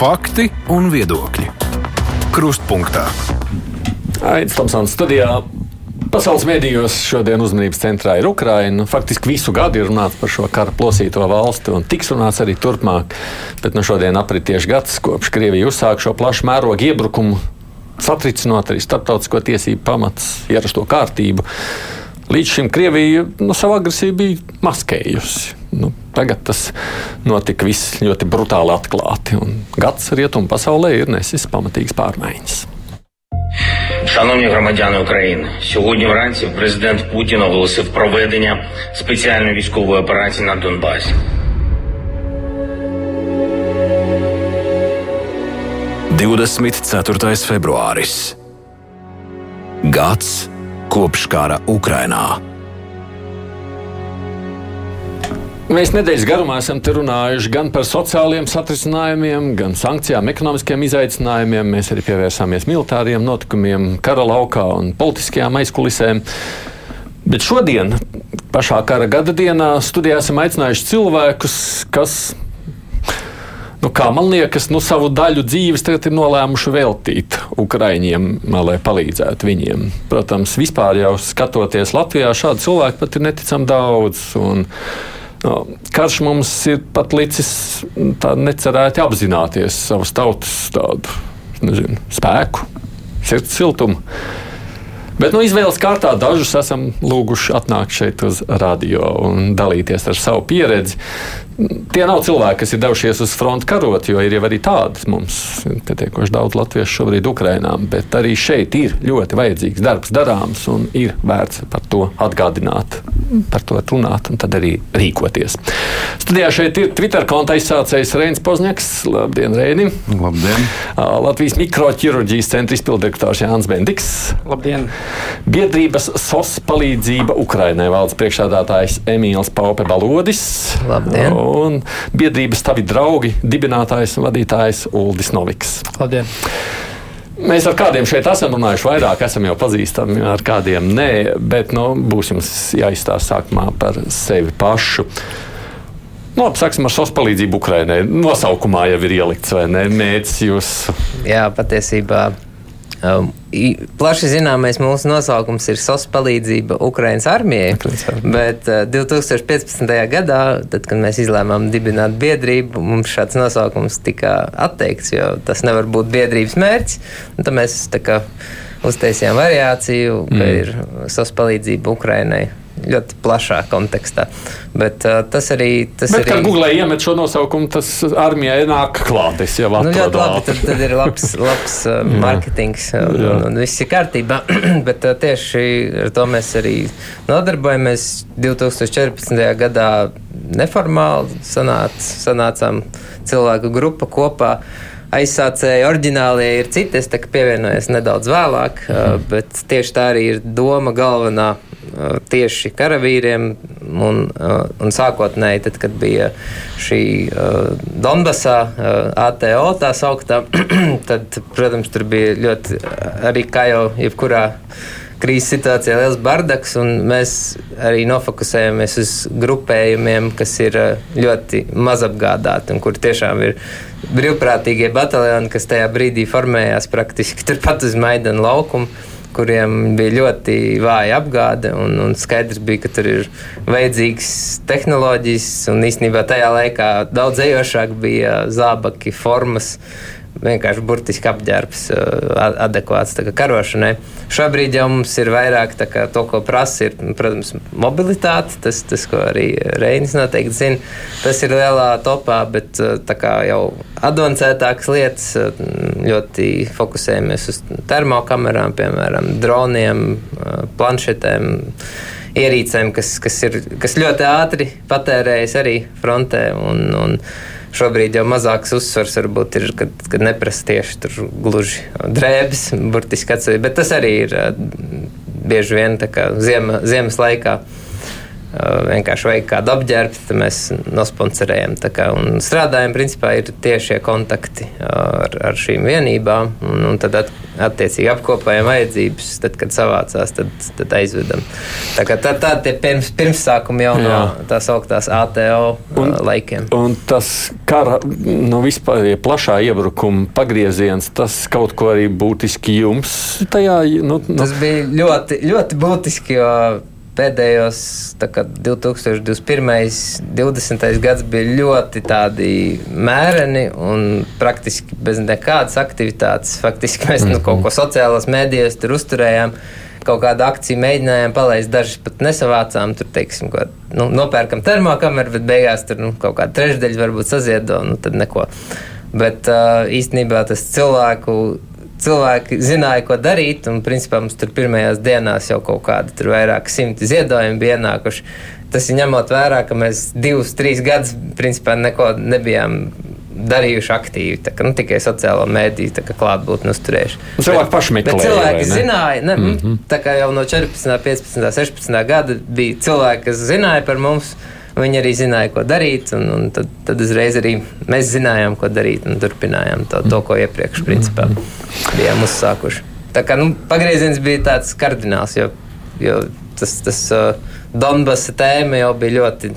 Fakti un viedokļi. Krustpunktā. Aizsmeļamies Tomsons studijā. Pasaules mēdījos šodien uzmanības centrā ir Ukraina. Faktiski visu gadu ir runāts par šo kara plosīto valsti, un tiks runāts arī turpmāk. Bet nu, šodien aprit tieši gads, kopš Krievija uzsāka šo plašu mērogu iebrukumu, satricinot arī starptautisko tiesību pamats, ierasto kārtību. Līdz šim Krievija nu, savu agresiju bija maskējusi. Nu, tagad tas notika viss ļoti brutāli atklāti, un gads rietumu pasaulē ir nesis pamatīgas pārmaiņas. Шановні громадяни України, сьогодні вранці президент Путін оголосив проведення спеціальної військової операції на Донбасі. Divdesmit ceturtais februāris. Gads kopš kara Ukrainā. Mēs nedēļas garumā esam runājuši gan par sociāliem satricinājumiem, gan sankcijām, ekonomiskiem izaicinājumiem. Mēs arī pievērsāmies militāriem notikumiem, kara laukā un politiskajām aizkulisēm. Bet šodien, pašā kara gada dienā, studijā esam aicinājuši cilvēkus, kas nu, kā man liekas, nu, savu daļu dzīves tagad ir nolēmuši veltīt Ukraiņiem, lai palīdzētu viņiem. Protams, vispār jau skatoties Latvijā, šādu cilvēku pat ir neticami daudz. Un, karš mums ir pat licis necerēti apzināties savas tautas tādu nezinu, spēku, sirds siltumu. Bet nu, izvēles kārtā dažus esam lūguši atnākt šeit uz radio un dalīties ar savu pieredzi. Tie nav cilvēki, kas ir devušies uz fronti karot, jo ir jau arī tādas mums pietiekoši daudz latviešu šobrīd Ukrainā. Bet arī šeit ir ļoti vajadzīgs darbs darāms un ir vērts par to atgādināt, par to runāt un tad arī rīkoties. Studijā šeit ir Twitter konta izsācējs Reinis Pozņaks. Labdien, Reini! Labdien! Latvijas mikroķirurģijas centra izpildirektors Jānis Bendiks. Labdien! Biedrības SOS palīdzība Ukrainai valdes priekšādātājs Emīls Paupe Balodis. Labdien! Un biedrības tavi draugi, dibinātājs un vadītājs Uldis Noviks. Labdien! Mēs ar kādiem šeit esam runājuši vairāk, esam jau pazīstami, ar kādiem nē, bet nu, būs jums jāizstāsta sākumā par sevi pašu. Nu, labi, sāksim ar SOS palīdzību Ukraiņai. Nosaukumā jau ir ielikts, vai ne? Mērķis jūs. Jā, patiesībā Um, plaši zināmais mūsu nosaukums ir SOS palīdzība Ukraiņas armijai. Bet uh, 2015. gadā, tad, kad mēs izlēmām dibināt biedrību, mums šāds nosaukums tika atteikts, jo tas nevar būt biedrības mērķis. Tad mēs kā, uztaisījām variāciju, ka mm. ir SOS palīdzība Ukraiņai ļoti plašā kontekstā. Bet uh, tas arī. Tas Bet, arī... kad Google iemet šo nosaukumu, tas armijai nāk klāt. Es jau nu, ļoti labi. Tad, tad ir labs, labs uh, mārketings un, un, un viss ir kārtībā. Bet uh, tieši ar to mēs arī nodarbojamies. 2014. gadā neformāli sanāc, sanācām cilvēku grupa kopā. Aizsācēji oriģinālie ir citi, es pievienojos nedaudz vēlāk, mm. bet tieši tā arī ir doma galvenā tieši karavīriem. Un, un sākotnēji, tad, kad bija šī Donbasā ATO tā sauktā, tad, protams, tur bija ļoti arī kā jau jebkurā krīzes situācijā liels bardaks, un mēs arī nofokusējamies uz grupējumiem, kas ir ļoti mazapgādāti un kur tiešām ir brīvprātīgie bataljoni, kas tajā brīdī formējās praktiski turpat uz Maidana laukuma kuriem bija ļoti vāja apgāde. Un, un skaidrs bija, ka tur ir vajadzīgas tehnoloģijas, un īstenībā tajā laikā daudz ejošāk bija zābaki, formas. Vienkārši burtiski apģērbs, adekvāts karošanai. Šobrīd jau mums ir vairāk kā, to, ko prasa, ir, protams, mobilitāte. Tas, tas, ko arī Reinis noteikti zina, tas ir lielā topā, bet jau advancētākas lietas ļoti fokusējamies uz termokamerām, piemēram, droniem, planšetēm ierīcēm, kas, kas, ir, kas ļoti ātri patērējas arī frontē. Un, un Šobrīd jau mazāks uzsvars varbūt ir, kad, kad neprasa tieši tur gluži drēbes, burtiski atsevišķi, bet tas arī ir bieži vien ziema, ziemas laikā. Vienkārši vajag kādu apģērbu, tad mēs nosponsorējam. Kā, un strādājam, principā, ir tiešie kontakti ar, ar šīm vienībām, un, un tad at, attiecīgi apkopējam vajadzības, tad, kad savācās, tad, tad aizvedam. Tā kā tā, tā tie pirms, pirmsākumi jau no tās augtās ATO un, laikiem. Un tas kara, nu, vispār ja plašā iebrukuma pagrieziens, tas kaut ko arī būtiski jums tajā, nu, nu. Tas bija ļoti, ļoti būtiski, jo pēdējos kā, 2021. un 2020. gads bija ļoti mēreni un praktiski bez nekādas aktivitātes. Faktiski mēs nu, kaut ko sociālajos mēdījos tur uzturējām. Kaut kādu akciju mēģinājām palaist, dažas pat nesavācām. Tur, teiksim, ko, nu, nopērkam termokameru, bet beigās tur nu, kaut kāda trešdaļa varbūt saziedo, nu tad neko. Bet uh, īstenībā tas cilvēku cilvēki zināja, ko darīt. Un, principā, mums tur pirmajās dienās jau kaut kādi tur vairāk simti ziedojumi bija ienākuši. Tas ir ņemot vērā, ka mēs divus, trīs gadus principā neko nebijām darījuši aktīvi. Tā, ka, nu, tikai sociālo mēdīju klātbūtni uzturējuši. Cilvēki paši meklēja. Cilvēki zināja, ne, mm -hmm. tā kā jau no 14, 15, 16 gada bija cilvēki, kas zināja par mums. Viņi arī zināja, ko darīt, un, un tad, tad uzreiz arī mēs zinājām, ko darīt, un turpinājām to, to ko iepriekš principā, bijām uzsākuši. Tā kā nu, pagrieziens bija tāds kardināls, jo, jo tas, tas uh, Donbasa tēma jau bija ļoti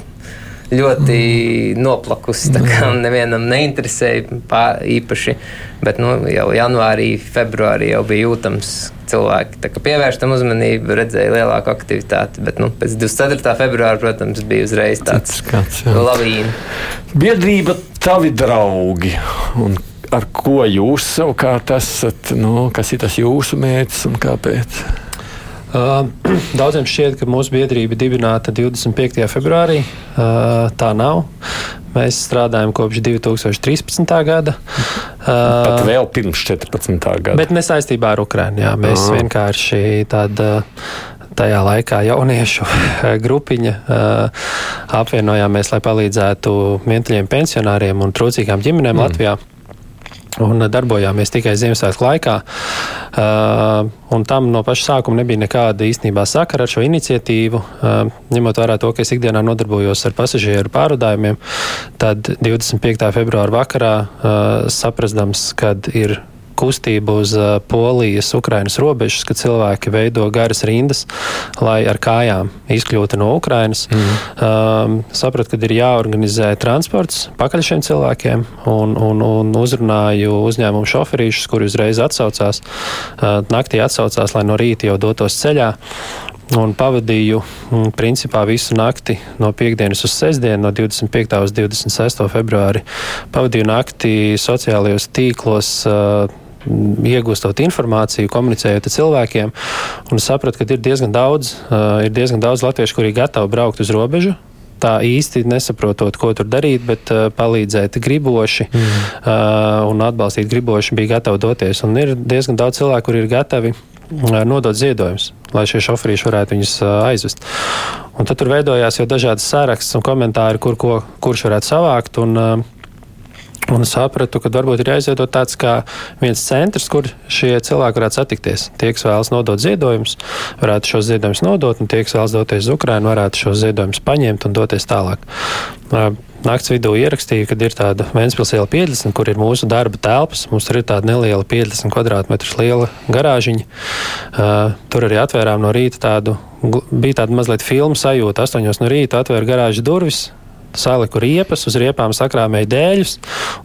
ļoti noplakusi. Kā nevienam neinteresēja pār, īpaši, bet nu, jau janvārī, februārī jau bija jūtams cilvēki pievērš tam uzmanību, redzēja lielāku aktivitāti. Bet nu, pēc 24. februāra, protams, bija uzreiz tāds skats, lavīna. Biedrība, tavi draugi. Un ar ko jūs savukārt esat? Nu, kas ir tas jūsu mērķis un kāpēc? Daudziem šķiet, ka mūsu biedrība dibināta 25. februārī. Tā nav. Mēs strādājam kopš 2013. gada. Pat vēl pirms 14. gada. Bet ne saistībā ar Ukrajinu. Mēs Aha. vienkārši tāda tajā laikā jauniešu grupiņa apvienojāmies, lai palīdzētu vientuļiem pensionāriem un trūcīgām ģimenēm mm. Latvijā un darbojāmies tikai Ziemassvētku laikā. Uh, tam no paša sākuma nebija nekāda īstenībā sakara ar šo iniciatīvu. Uh, ņemot vērā to, ka es ikdienā nodarbojos ar pasažieru pārvadājumiem, tad 25. februāra vakarā uh, saprastams, kad ir kustību uz Polijas, Ukrainas robežas, kad cilvēki veido garas rindas, lai ar kājām izkļūtu no Ukrainas. Mm. Um, sapratu, ka ir jāorganizē transports pakaļ šiem cilvēkiem, un, un, un uzrunāju uzņēmumu šoferīšus, kuri uzreiz atsaucās, uh, naktī atsaucās, lai no rīta jau dotos ceļā un pavadīju mm, principā visu nakti no piekdienas uz sestdienu, no 25. uz 26. februāri. Pavadīju nakti sociālajos tīklos. Uh, iegūstot informāciju, komunicējot ar cilvēkiem. Un sapratu, ka ir diezgan daudz, uh, ir diezgan daudz latviešu, kuri ir gatavi braukt uz robežu. Tā īsti nesaprotot, ko tur darīt, bet uh, palīdzēt griboši mm. uh, un atbalstīt griboši bija gatavi doties. Un ir diezgan daudz cilvēku, kuri ir gatavi uh, nodot ziedojumus, lai šie šoferīši varētu viņus uh, aizvest. Un tad tur veidojās jau dažādas sārakstas un komentāri, kur, ko, kurš varētu savākt. Un, uh, Un sapratu, ka varbūt ir jāizveido tāds kā viens centrs, kur šie cilvēki varētu satikties. Tie, kas vēlas nodot ziedojumus, varētu šos ziedojumus nodot, un tie, kas vēlas doties uz Ukrajinu, varētu šos ziedojumus paņemt un doties tālāk. Nakts vidū ierakstīju, ka ir tāda Vēncpils iela 50, kur ir mūsu darba telpas. Mums tur ir tāda neliela 50 km2 liela garāžiņa. Uh, tur arī atvērām no rīta tādu, bija tāda mazliet filmu sajūta. 8 no rīta atvēra garāžas durvis, saliku riepas, uz riepām sakrāmēju dēļus,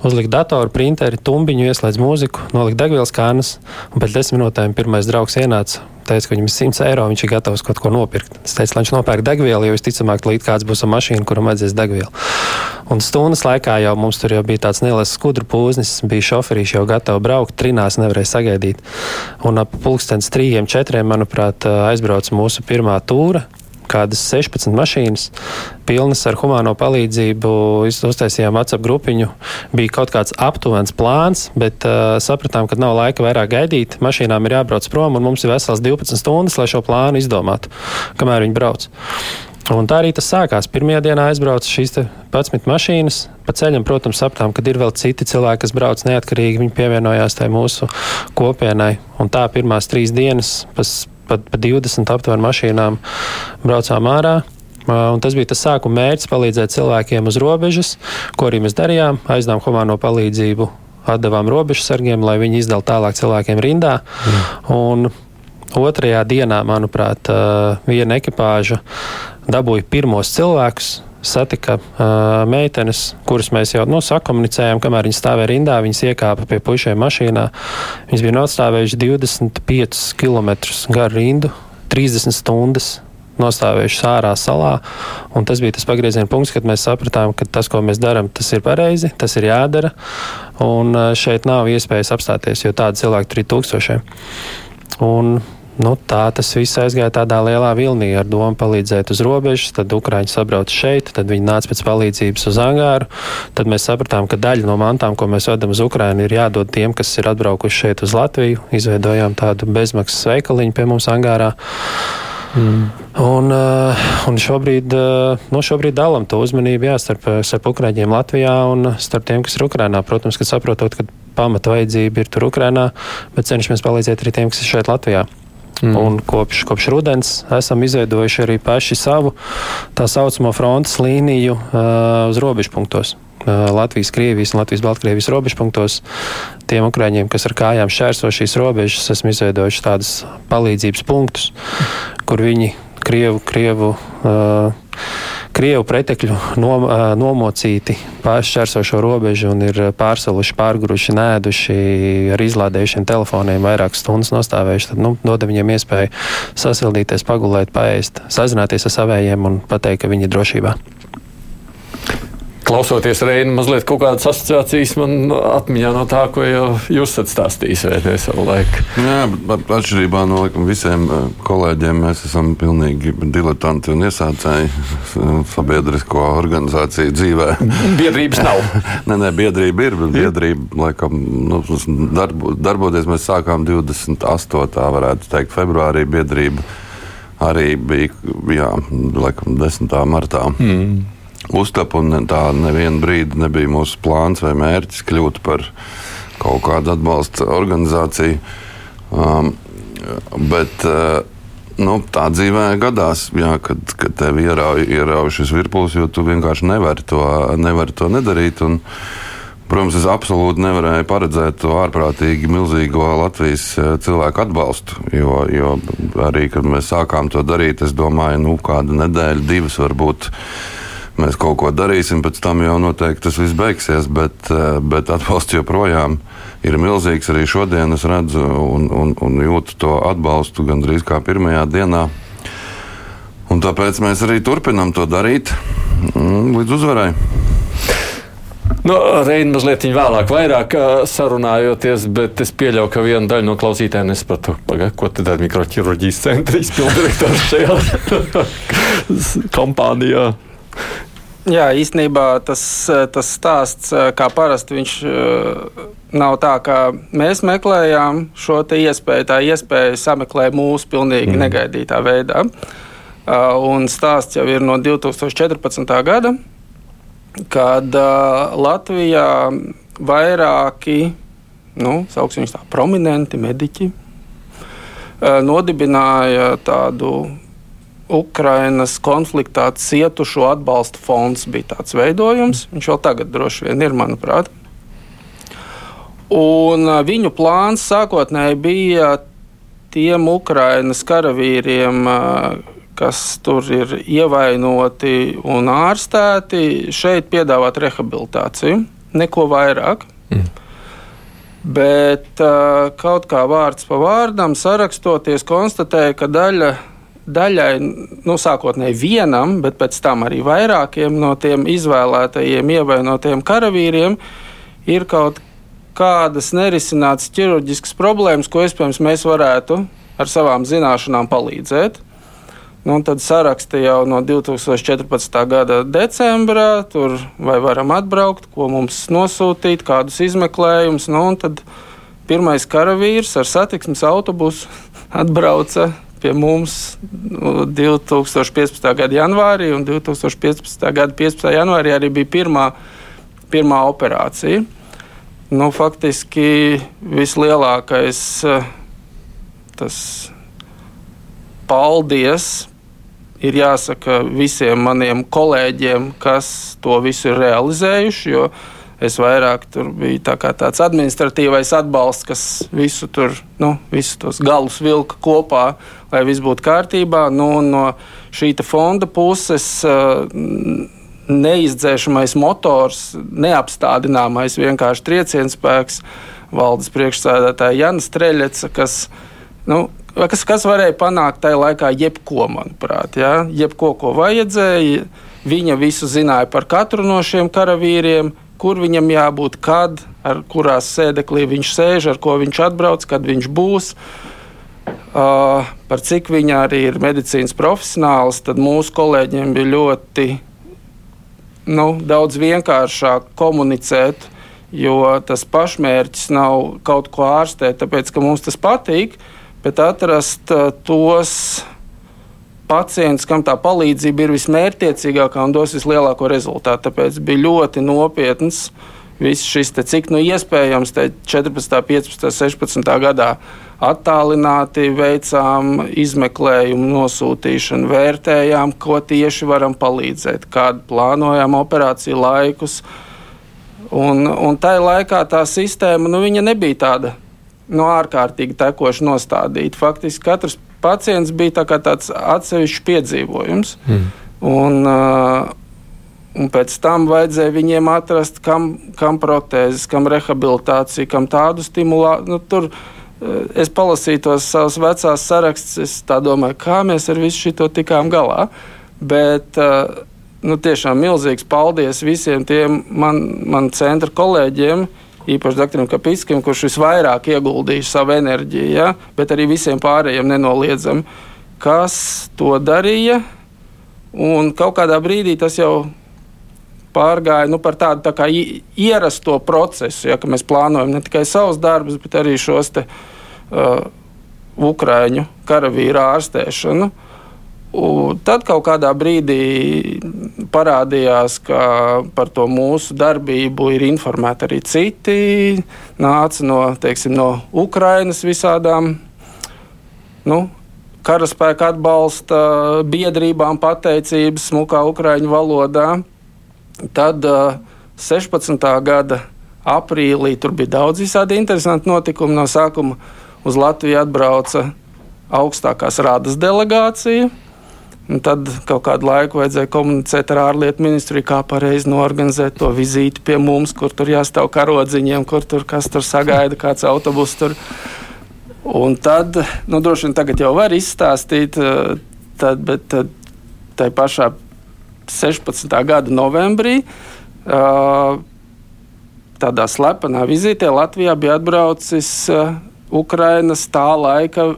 uzliku datoru, printeri, tumbiņu, ieslēdzu mūziku, noliku degvielas kānas, un pēc desmit minūtēm pirmais draugs ienāca. Teica, ka viņam ir 100 eiro, viņš ir gatavs kaut ko nopirkt. Es teicu, lai viņš nopērk degvielu, jo visticamāk, līdz kāds būs ar mašīnu, kuram vajadzēs degvielu. Un stundas laikā jau mums tur jau bija tāds neliels skudru pūznis, bija šoferīši jau gatavi braukt, trinās nevarēja sagaidīt. Un ap pulkstens trījiem, četriem, manuprāt, aizbrauca mūsu pirmā tūra kādas 16 mašīnas, pilnas ar humāno palīdzību. Uztaisījām WhatsApp grupiņu. Bija kaut kāds aptuvens plāns, bet uh, sapratām, ka nav laika vairāk gaidīt. Mašīnām ir jābrauc prom, un mums ir vesels 12 stundas, lai šo plānu izdomātu, kamēr viņi brauc. Un tā arī tas sākās. Pirmajā dienā aizbrauca šīs 11 mašīnas. Pa ceļam, protams, sapratām, ka ir vēl citi cilvēki, kas brauc neatkarīgi. Viņi pievienojās tai mūsu kopienai. Un tā pirmās trīs dienas, pas, pat pa 20 aptuveni mašīnām braucām ārā. Un tas bija tas sākuma mērķis palīdzēt cilvēkiem uz robežas, ko arī mēs darījām. Aizdevām humāno palīdzību, atdevām robežsargiem, lai viņi izdala tālāk cilvēkiem rindā. Mm. Otrajā dienā, manuprāt, viena ekipāža dabūja pirmos cilvēkus, satika uh, meitenes, kuras mēs jau nu, sakomunicējām, kamēr viņas stāvēja rindā. Viņas iekāpa pie pušiem mašīnā. Viņas bija notstāvējušas 25 km garu rindu, 30 stundas. Nostāvējuši ārā salā, un tas bija tas pagrieziena punkts, kad mēs sapratām, ka tas, ko mēs darām, tas ir pareizi, tas ir jādara. Un šeit nav iespējas apstāties, jo tādu cilvēku tur ir tūkstošiem. Un Nu, tā tas viss aizgāja tādā lielā vilnī ar domu palīdzēt uz robežas. Tad Ukrāņi sabrauca šeit, tad viņi nāca pēc palīdzības uz Angāru. Tad mēs sapratām, ka daļa no mantām, ko mēs vedam uz Ukrānu, ir jādod tiem, kas ir atbraukuši šeit uz Latviju. Izveidojām tādu bezmaksas veikaliņu pie mums Angārā. Mm. Un, eh, un šobrīd, eh, nu, šobrīd dalām to uzmanību jā, starp, starp Ukrāņiem Latvijā un starp tiem, kas ir Ukrānā. Protams, ka saprotot, ka pamata vajadzība ir tur Ukrānā, bet cenšamies palīdzēt arī tiem, kas ir šeit Latvijā. Mm. Un kopš, kopš rudens esam izveidojuši arī paši savu tā saucamo frontes līniju uh, uz robežpunktos. Uh, Latvijas, Krievijas un Latvijas, Baltkrievijas robežpunktos. Tiem ukrāņiem, kas ar kājām šķērso šīs robežas, esam izveidojuši tādus palīdzības punktus, kur viņi Krievu, Krievu uh, Krievu pretekļu nom, nomocīti pāršķērso šo robežu un ir pārsaluši, pārguruši, nēduši ar izlādējušiem telefoniem vairākas stundas nostāvējuši, tad nu, dod viņiem iespēju sasildīties, pagulēt, paēst, sazināties ar savējiem un pateikt, ka viņi ir drošībā klausoties Reina, mazliet kaut kādas asociācijas man atmiņā no tā, ko jau jūs esat stāstījis vai savu laiku. Jā, bet atšķirībā no laikam, visiem eh, kolēģiem mēs esam pilnīgi diletanti un iesācēji sabiedrisko organizāciju dzīvē. Biedrības nav. nē, nē, biedrība ir, bet biedrība, laikam, nu, darbo, darboties mēs sākām 28. varētu teikt, februārī biedrība arī bija, jā, laikam, 10. martā. Mm uztapu, un tā nevienu brīdi nebija mūsu plāns vai mērķis kļūt par kaut kādu atbalsta organizāciju. Um, bet uh, nu, tā dzīvē gadās, jā, kad, kad tev ierauj, šis virpulis, jo tu vienkārši nevari to, nevari to nedarīt. Un, Protams, es absolūti nevarēju paredzēt to ārprātīgi milzīgo Latvijas uh, cilvēku atbalstu. Jo, jo arī, kad mēs sākām to darīt, es domāju, nu, kādu nedēļu, divas varbūt mēs kaut ko darīsim, pēc tam jau noteikti tas viss beigsies, bet, eh, bet atbalsts joprojām ir milzīgs. Arī šodien es redzu un, un, un jūtu to atbalstu gandrīz kā pirmajā dienā. Un tāpēc mēs arī turpinām to darīt mm, līdz uzvarai. Nu, Reina mazliet vēlāk, vairāk sarunājoties, bet es pieļauju, ka viena daļa no klausītājiem nesaprata, ko tad dara mikroķirurģijas centra izpildirektors šajā kompānijā. Jā, īstenībā tas, tas stāsts, kā parasti, viņš nav tā, ka mēs meklējām šo iespēju. Tā iespēja sameklē mūsu pilnīgi mm. negaidītā veidā. Un stāsts jau ir no 2014. gada, kad Latvijā vairāki, nu, sauksim viņus tā, prominenti mediķi nodibināja tādu Ukrainas konfliktā cietušo atbalsta fonds bija tāds veidojums. Viņš vēl tagad droši vien ir, manuprāt. Un viņu plāns sākotnēji bija tiem Ukrainas karavīriem, kas tur ir ievainoti un ārstēti, šeit piedāvāt rehabilitāciju. Neko vairāk. Mm. Bet kaut kā vārds pa vārdam sarakstoties, konstatēja, ka daļa daļai, nu, sākotnēji vienam, bet pēc tam arī vairākiem no tiem izvēlētajiem ievainotiem karavīriem ir kaut kādas nerisinātas ķirurģiskas problēmas, ko iespējams mēs varētu ar savām zināšanām palīdzēt. Nu, tad saraksta jau no 2014. gada decembra, tur vai varam atbraukt, ko mums nosūtīt, kādus izmeklējumus. Nu, tad pirmais karavīrs ar satiksmes autobusu atbrauca pie mums 2015. Nu, gada janvārī, un 2015. gada 15. janvārī arī bija pirmā, pirmā operācija. Nu, faktiski vislielākais tas paldies ir jāsaka visiem maniem kolēģiem, kas to visu ir realizējuši. Jo es vairāk tur biju tā tāds administratīvais atbalsts, kas visu tur, nu, visus tos galus vilka kopā, lai viss būtu kārtībā. Nu, no šī fonda puses. Uh, neizdzēšamais motors, neapstādināmais vienkārši triecienspēks, valdes priekšsēdētāja Jana Streļeca, kas, nu, kas, kas varēja panākt tajā laikā jebko, manuprāt, ja? jebko, ko vajadzēja. Viņa visu zināja par katru no šiem karavīriem, kur viņam jābūt, kad, ar kurās sēdeklī viņš sēž, ar ko viņš atbrauc, kad viņš būs. Uh, par cik viņa arī ir medicīnas profesionāls, tad mūsu kolēģiem bija ļoti nu, daudz vienkāršāk komunicēt, jo tas pašmērķis nav kaut ko ārstēt, tāpēc ka mums tas patīk, bet atrast uh, tos pacients, kam tā palīdzība ir vismērķiecīgākā un dos vislielāko rezultātu. Tāpēc bija ļoti nopietns viss šis, te, cik nu iespējams, 14, 15, 16 gadā attālināti veicām izmeklējumu, nosūtīšanu, vērtējām, ko tieši varam palīdzēt, kādu plānojām operāciju laikus. Un, un tajā laikā tā sistēma nu, nebija tāda nu, ārkārtīgi tekoši nostādīta. Faktiski katrs pacients bija tā tāds atsevišķs piedzīvojums. Mm. Un, uh, Un pēc tam vajadzēja viņiem atrast, kam, kam protēzes, kam rehabilitācija, kam tādu stimulāciju. Nu, tur Eh, es palasīju tos savus vecās sarakstus, es domāju, kā mēs ar visu šo tikām galā. Bet eh, nu, tiešām milzīgs paldies visiem tiem man, man centra kolēģiem, īpaši doktoram Kapiskim, kurš visvairāk ieguldījis savu enerģiju, ja? bet arī visiem pārējiem nenoliedzami, kas to darīja. Un kaut kādā brīdī tas jau pārgāja nu, par tādu tā ierasto procesu, ja mēs plānojam ne tikai savus darbus, bet arī šos te, uh, Ukrāņu karavīru ārstēšanu. Un tad kaut kādā brīdī parādījās, ka par to mūsu darbību ir informēti arī citi. Nāca no, teiksim, no Ukrainas visādām nu, karaspēka atbalsta biedrībām, pateicības smukā ukraiņu valodā. Tad uh, 16. gada aprīlī tur bija daudz visādi interesanti notikumi. No sākuma uz Latviju atbrauca augstākās rādas delegācija. Un tad kaut kādu laiku vajadzēja komunicēt ar ārlietu ministriju, kā pareizi norganizēt to vizīti pie mums, kur tur jāstāv karodziņiem, kur tur kas tur sagaida, kāds autobus tur. Un tad, nu, droši vien tagad jau var izstāstīt, tad, bet tad, tai pašā 16. gada novembrī. Uh, tādā slepenā vizītē Latvijā bija atbraucis uh, Ukrainas tā laika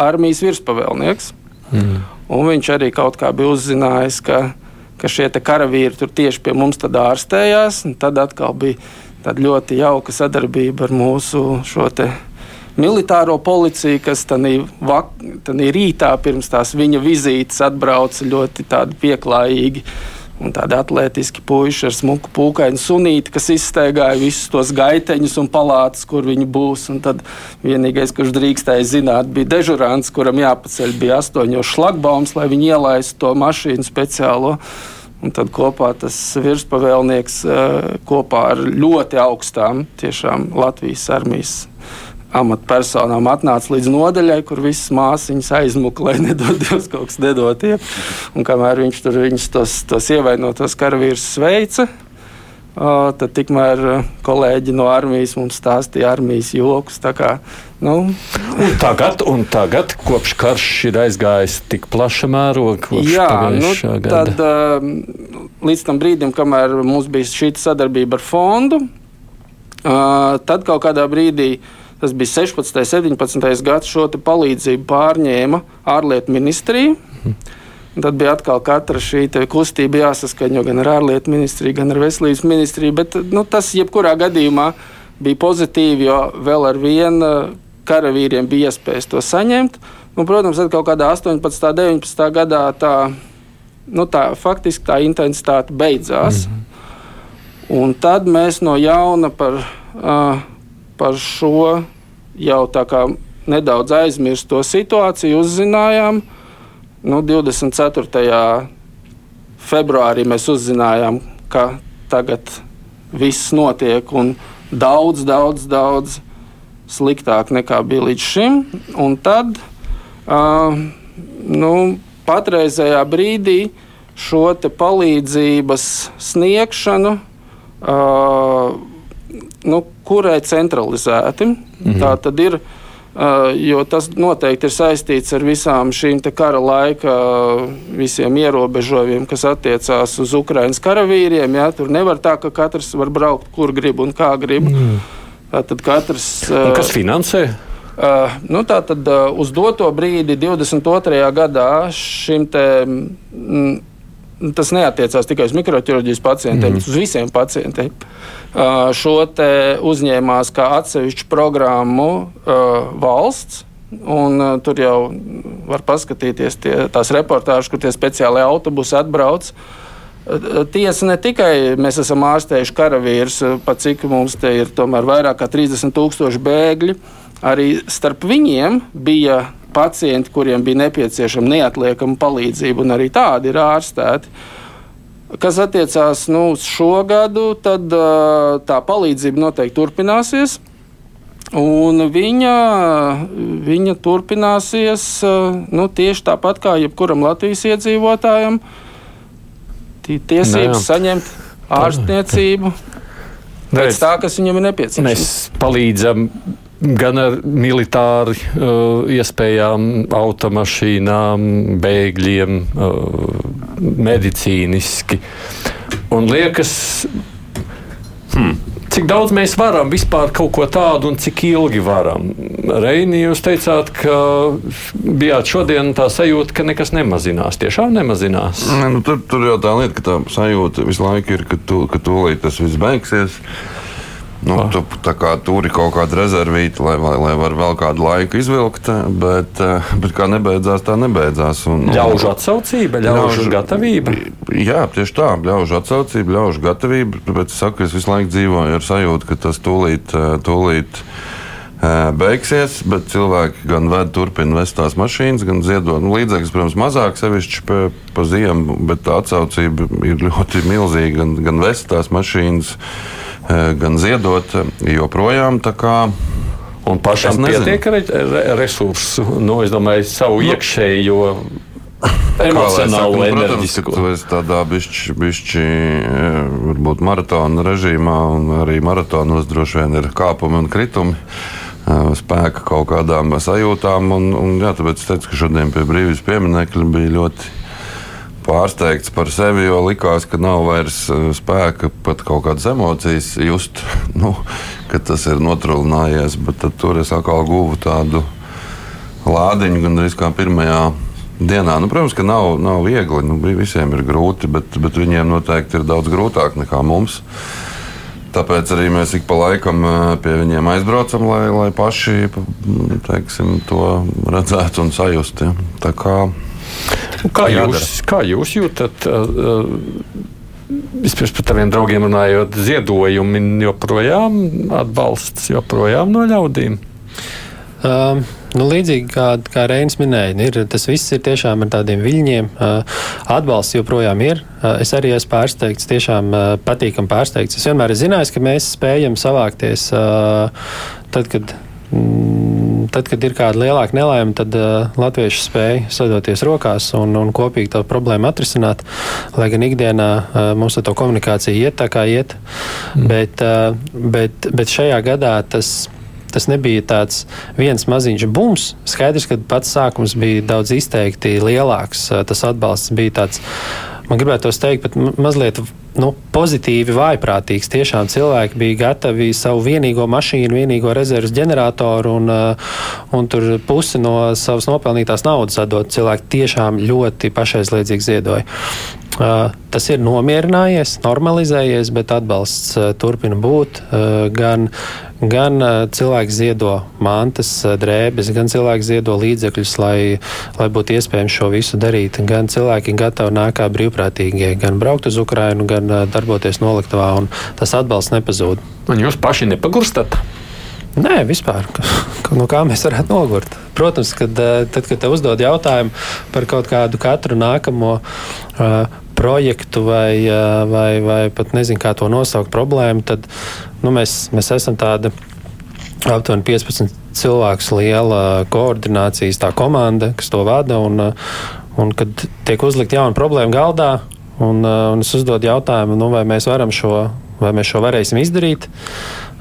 armijas virspavēlnieks. Mm. Un viņš arī kaut kā bija uzzinājis, ka, ka šie karavīri tur tieši pie mums ārstējās. Tad atkal bija ļoti jauka sadarbība ar mūsu šo te militāro policiju, kas tajā rītā pirms tās viņa vizītes atbrauca ļoti pieklājīgi. Un tādi atletiski puiši ar smuku pūkainu sunīti, kas izstaigāja visus tos gaiteņus un palātas, kur viņi būs. Un tad vienīgais, kurš drīkstēja zināt, bija dežurants, kuram jāpaceļ bija astoņos šlagbaums, lai viņi ielaistu to mašīnu speciālo. Un tad kopā tas virspavēlnieks eh, kopā ar ļoti augstām tiešām Latvijas armijas amatpersonām atnāca līdz nodaļai, kur visas māsīņas aizmuka, lai nedod Dievs kaut kas nedotie. Un kamēr viņš tur viņus tos, tos ievainotos karavīrus sveica, uh, tad tikmēr kolēģi no armijas mums stāstīja armijas joks. Kā, nu. un tagad, un tagad, kopš karš ir aizgājis tik plaša mēroga, Jā, nu, tad, uh, līdz tam brīdim, kamēr mums bija šī sadarbība ar fondu, uh, tad kaut kādā brīdī uh, Tas bija 16. un 17. gads. Šo palīdzību pārņēma ārlietu ministrija. Tad bija atkal katra šī kustība jāsaskaņo gan ar ārlietu ministriju, gan ar veselības ministriju. Bet nu, tas jebkurā gadījumā bija pozitīvi, jo vēl ar vienu karavīriem bija iespējas to saņemt. Un, protams, tad kaut kādā 18. un 19. gadā tā, nu, tā faktiski tā intensitāte beidzās. Mm -hmm. Un tad mēs no jauna par uh, par šo jau tā kā nedaudz aizmirsto situāciju uzzinājām nu, 24. februārī mēs uzzinājām, ka tagad viss notiek un daudz, daudz, daudz sliktāk nekā bija līdz šim. Un tad, uh, nu, patreizajā brīdī šo palīdzības sniegšanu, uh, nu, kurai centralizēti, mhm. tā tad ir. Jo tas noteikti ir saistīts ar visām šīm kara laika visiem ierobežojumiem, kas attiecās uz Ukraiņas karavīriem. Ja? Tur nevar tā, ka katrs var braukt, kur grib un kā grib. Mm. Tad katrs. Un kas finansē? Uh, nu, tā tad uh, uz doto brīdi, 22. gadā, šim te. Mm, Tas neatiecās tikai uz mikroķirurģijas pacientiem, mm. bet uz visiem pacientiem. Uh, šo uzņēmās kā atsevišķu programmu uh, valsts. Un, uh, tur jau var paskatīties tie, tās reportāžas, kur tie speciālie autobusi atbrauc. Uh, Tiesa ne tikai mēs esam ārstējuši karavīrus, pat cik mums te ir tomēr vairāk kā 30 tūkstoši bēgļu, arī starp viņiem bija pacienti, kuriem bija nepieciešama neatliekama palīdzība, un arī tādi ir ārstēti. Kas attiecās nu, uz šo gadu, tad tā palīdzība noteikti turpināsies. Un viņa, viņa turpināsies nu, tieši tāpat kā jebkuram Latvijas iedzīvotājam. Tiesības Nē, saņemt ārstniecību pēc tā, kas viņam ir nepieciešams. Mēs palīdzam gan ar militāru uh, iespējām, automašīnām, bēgļiem, uh, medicīniski. Un liekas, hmm, Cik daudz mēs varam vispār kaut ko tādu un cik ilgi varam? Reini, jūs teicāt, ka bijāt šodien tā sajūta, ka nekas nemazinās. Tiešām nemazinās. Ne, nu, tur, tur jau tā lieta, ka tā sajūta visu laiku ir, ka, tu, ka tūlīt tas viss beigsies. Nu, ah. tu tā kā tur ir kaut kāda rezervīta, lai, lai, lai var vēl kādu laiku izvilkt, bet, eh, bet kā nebeidzās, tā nebeidzās. Un, ļaužu atsaucība, ļaužu, ļaužu gatavība. Jā, tieši tā, ļaužu atsaucība, ļaužu gatavība. Bet es saku, es visu laiku dzīvoju ar sajūtu, ka tas tūlīt, eh, tūlīt eh, beigsies, bet cilvēki gan ved, turpina vest tās mašīnas, gan ziedot nu, līdzekļus, protams, mazāk, sevišķi pa, pa ziemu, bet tā atsaucība ir ļoti milzīga, gan, gan vest tās mašīnas. Eh, gan ziedot, joprojām. Un pašam pietiek re, re, resursu, nu, es domāju, savu nu, iekšējo emocionālo nu, enerģiju. Tu esi tādā bišķi, bišķi, varbūt maratona režīmā, un arī maratonos droši vien ir kāpumi un kritumi spēka kaut kādām sajūtām. Un, un, jā, tāpēc es teicu, ka šodien pie brīvības pieminiekļa bija ļoti pārsteigts par sevi, jo likās, ka nav vairs eh, spēka pat kaut kādas emocijas just, nu, ka tas ir notrūlinājies. Bet tur es atkal guvu tādu lādiņu, gan arī kā pirmajā dienā. Nu, protams, ka nav, nav viegli. Nu, visiem ir grūti, bet, bet viņiem noteikti ir daudz grūtāk nekā mums. Tāpēc arī mēs ik pa laikam eh, pie viņiem aizbraucam, lai, lai paši teiksim, to redzētu un sajustu. Ja. Tā kā Kā jūs, kā jūs jūtat? Vispirms par taviem draugiem runājot, ziedojumi joprojām atbalsts joprojām no ļaudīm. Um, nu, līdzīgi kā, kā Reinis minēja, ir, tas viss ir tiešām ar tādiem viļņiem. Uh, atbalsts joprojām ir. Uh, es arī esmu pārsteigts, tiešām uh, patīkami pārsteigts. Es vienmēr esmu zinājis, ka mēs spējam savākties tad, kad. Mm, tad, kad ir kāda lielāka nelaime, tad uh, latvieši spēj sadoties rokās un, un kopīgi to problēmu atrisināt. Lai gan ikdienā uh, mums ar to komunikācija iet tā kā iet, mm. bet, uh, bet, bet šajā gadā tas. Tas nebija tāds viens maziņš bums. Skaidrs, ka pats sākums bija daudz izteikti lielāks. Tas atbalsts bija tāds, man gribētu teikt, pat mazliet nu, pozitīvi vājprātīgs. Tiešām cilvēki bija gatavi savu vienīgo mašīnu, vienīgo rezerves ģeneratoru un, uh, un tur pusi no savas nopelnītās naudas atdot. Cilvēki tiešām ļoti pašaizliedzīgi ziedoja. Uh, tas ir nomierinājies, normalizējies, bet atbalsts uh, turpina būt gan Gan cilvēki ziedo mantas, drēbes, gan cilvēki ziedo līdzekļus, lai, lai būtu iespējams šo visu darīt. Gan cilvēki gatavi nāk kā brīvprātīgie, gan braukt uz Ukrajinu, gan darboties noliktavā, un tas atbalsts nepazūd. Un jūs paši nepagustat? Nē, vispār. No kā mēs varētu nogurt? Protams, kad, tad, kad te uzdod jautājumu par kaut kādu katru nākamo uh, projektu vai, uh, vai, vai pat nezinu, kā to nosaukt problēmu, tad nu, mēs, mēs esam tāda aptuveni 15 cilvēku liela koordinācijas komanda, kas to vada. Un, un kad tiek uzlikt jauna problēma galdā, un, un es uzdodu jautājumu, nu, vai mēs varam šo, vai mēs šo varēsim izdarīt,